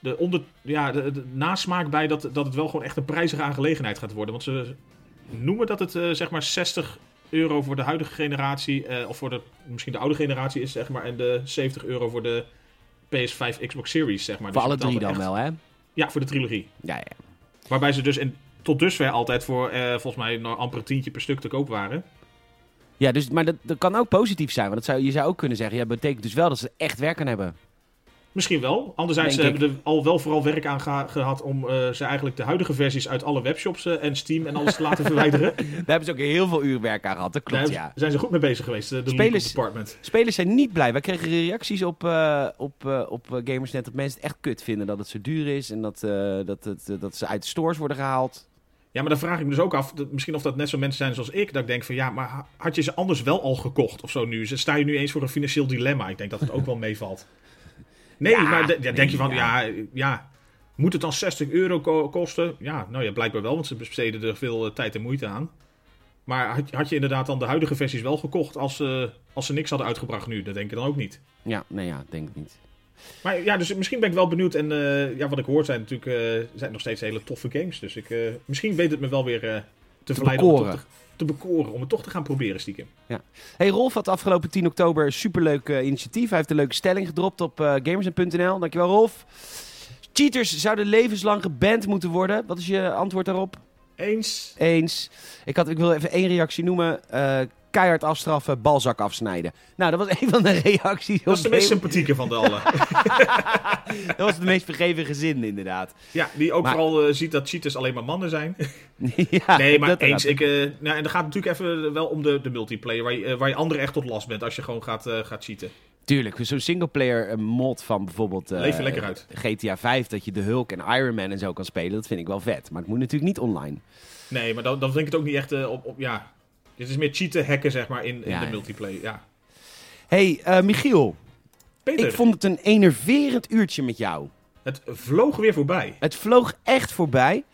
de, onder, ja, de, de nasmaak bij dat, dat het wel gewoon echt een prijzige aangelegenheid gaat worden. Want ze noemen dat het eh, zeg maar 60 euro voor de huidige generatie, eh, of voor de, misschien de oude generatie is, zeg maar, en de 70 euro voor de PS5 Xbox Series, zeg maar. voor Dus alle drie dan echt- wel, hè? Ja, voor de trilogie. Ja, ja. Waarbij ze dus in, tot dusver altijd voor, eh, volgens mij, nou, amper een tientje per stuk te koop waren. Ja, dus, maar dat, dat kan ook positief zijn. Want dat zou, je zou ook kunnen zeggen, ja, dat betekent dus wel dat ze echt werk aan hebben. Misschien wel. Anderzijds ze hebben er al wel vooral werk aan geha- gehad om eh, ze eigenlijk de huidige versies uit alle webshops eh, en Steam en alles te laten verwijderen. Daar hebben ze ook heel veel uur werk aan gehad, dat klopt, Daar ja. zijn ze goed mee bezig geweest, eh, de Spelers- department. Spelers zijn niet blij. Wij kregen reacties op, eh, op, op Gamersnet dat mensen het echt kut vinden dat het zo duur is en dat, dat, het, dat ze uit de stores worden gehaald. Ja, maar dan vraag ik me dus ook af, dat, misschien of dat net zo mensen zijn zoals ik, dat ik denk van ja, maar ha- had je ze anders wel al gekocht of zo nu? Sta je nu eens voor een financieel dilemma. Ik denk dat het ook wel meevalt. Nee, Ja, maar nee, denk je van ja. ja. moet het dan 60 euro ko- kosten? Ja, nou ja, blijkbaar wel, want ze besteden er veel eh, tijd en moeite aan. Maar had, had je inderdaad dan de huidige versies wel gekocht als, eh, als ze niks hadden uitgebracht nu? Dat denk ik dan ook niet. Ja, nee, ja, denk ik niet. Maar ja, dus misschien ben ik wel benieuwd. En eh, ja, wat ik hoor zijn natuurlijk zijn nog steeds hele toffe games. Dus ik, misschien weet het me wel weer eh, te, verleiden om te, te bekoren. Om het toch te gaan proberen stiekem. Hey, Rolf had afgelopen 10 oktober een superleuk eh, initiatief. Hij heeft een leuke stelling gedropt op eh gamers.nl. Dankjewel, Rolf. Cheaters zouden levenslang geband moeten worden. Wat is je antwoord daarop? Eens. Eens. Ik, had, ik wil even één reactie noemen. Eh, keihard afstraffen, balzak afsnijden. Nou, dat was een van de reacties. Dat is op de meest sympathieke van de allen. dat was de meest vergeven gezin, inderdaad. ja, die ook Maar- vooral eh, ziet dat cheaters alleen maar mannen zijn. ja, nee, maar dat eens. Ik, eh, nou, en dan gaat het natuurlijk even wel om de, de multiplayer. Waar je, eh, waar je anderen echt tot last bent als je gewoon gaat, eh, gaat cheaten. Tuurlijk, zo'n singleplayer eh, mod van bijvoorbeeld eh, uit. GTA 5, dat je de Hulk en Iron Man en zo kan spelen, dat vind ik wel vet. Maar het moet natuurlijk niet online. Nee, maar dan, dan vind ik het ook niet echt eh, op, op. Ja, dit is meer cheaten, hacken zeg maar in, in Ja, de multiplayer. Ja. hey, eh, Michiel, Peter, ik vond het een enerverend uurtje met jou. het vloog weer voorbij. Het vloog echt voorbij.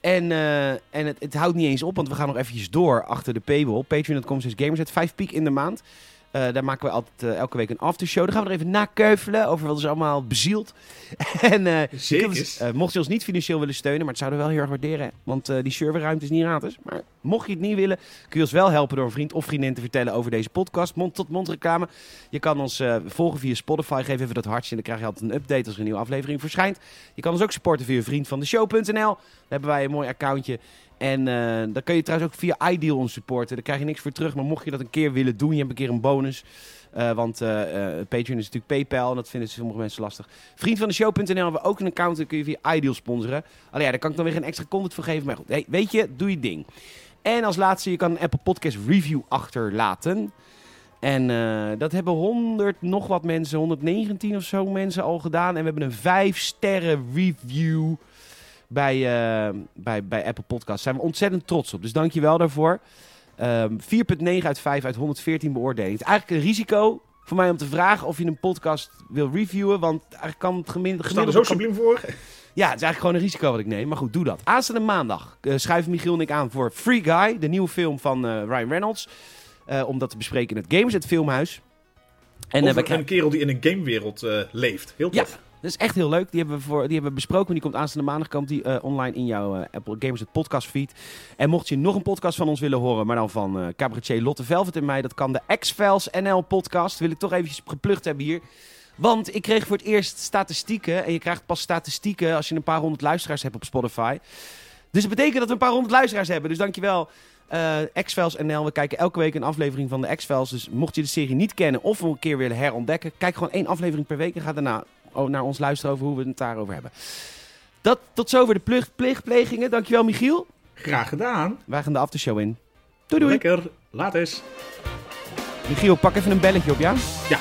En, eh, en het, het houdt niet eens op, want we gaan nog eventjes door achter de paywall. Patreon.com is gamers. Het 5 piek in de maand. Eh, daar maken we altijd eh, elke week een aftershow. Daar gaan we er even nakeuvelen over wat is allemaal bezield. en eh, Zeker. ons, eh, mocht je ons niet financieel willen steunen, maar het zouden we wel heel erg waarderen. hè, Want die serverruimte is niet gratis. Maar mocht je het niet willen, kun je ons wel helpen door een vriend of vriendin te vertellen over deze podcast. Mond-tot-mond reclame. Je kan ons volgen via Spotify. Geef even dat hartje en dan krijg je altijd een update als er een nieuwe aflevering verschijnt. Je kan ons ook supporten via vriendvandeshow.nl. Daar hebben wij een mooi accountje. En eh dan kun je trouwens ook via iDeal ons supporten. Daar krijg je niks voor terug. Maar mocht je dat een keer willen doen, je hebt een keer een bonus. Eh, want eh, Patreon is natuurlijk PayPal en dat vinden sommige mensen lastig. Vriendvandeshow.nl hebben we ook een account. Daar kun je via iDeal sponsoren. Alleen ja, daar kan ik dan weer geen extra content voor geven. Maar goed, hey, weet je, doe je ding. En als laatste, je kan een Apple Podcast review achterlaten. En dat hebben 100 nog wat mensen, 119 of zo mensen al gedaan. En we hebben een 5 sterren review bij, eh, bij, bij Apple Podcasts. Daar zijn we ontzettend trots op. Dus dank je wel daarvoor. Ehm 4,9 uit 5 uit 114 beoordelingen. Het is eigenlijk een risico voor mij om te vragen of je een podcast wil reviewen. Want eigenlijk kan het gemiddelde... We staan er zo subliem voor. Ja, het is eigenlijk gewoon een risico wat ik neem. Maar goed, doe dat. Aanstaande maandag eh, schuiven Michiel en ik aan voor Free Guy. De nieuwe film van eh, Ryan Reynolds. Om dat te bespreken in het Gamers, het filmhuis. En Over een kerel die in een gamewereld leeft. Heel Ja, tof. Dat is echt heel leuk. Die hebben we, voor, die hebben we besproken. Die komt aanstaande maandag komt die, eh, online in jouw eh, Apple Gamers het podcast feed. En mocht je nog een podcast van ons willen horen, maar dan van eh cabaretier Lotte Velvet en mij, dat kan de X-Files NL podcast. Wil ik toch eventjes geplukt hebben hier. Want ik kreeg voor het eerst statistieken. En je krijgt pas statistieken als je een paar honderd luisteraars hebt op Spotify. Dus dat betekent dat we een paar honderd luisteraars hebben. Dus dankjewel. Uh, X-Files NL. We kijken elke week een aflevering van de X-Files. Dus mocht je de serie niet kennen of een keer willen herontdekken, kijk gewoon één aflevering per week en ga daarna naar ons luisteren over hoe we het daarover hebben. Dat tot zover de pleegplegingen. Dankjewel, Michiel. Graag gedaan. Wij gaan de aftershow in. Doei doei. Lekker. Laat eens. Michiel, pak even een belletje op, ja? Ja.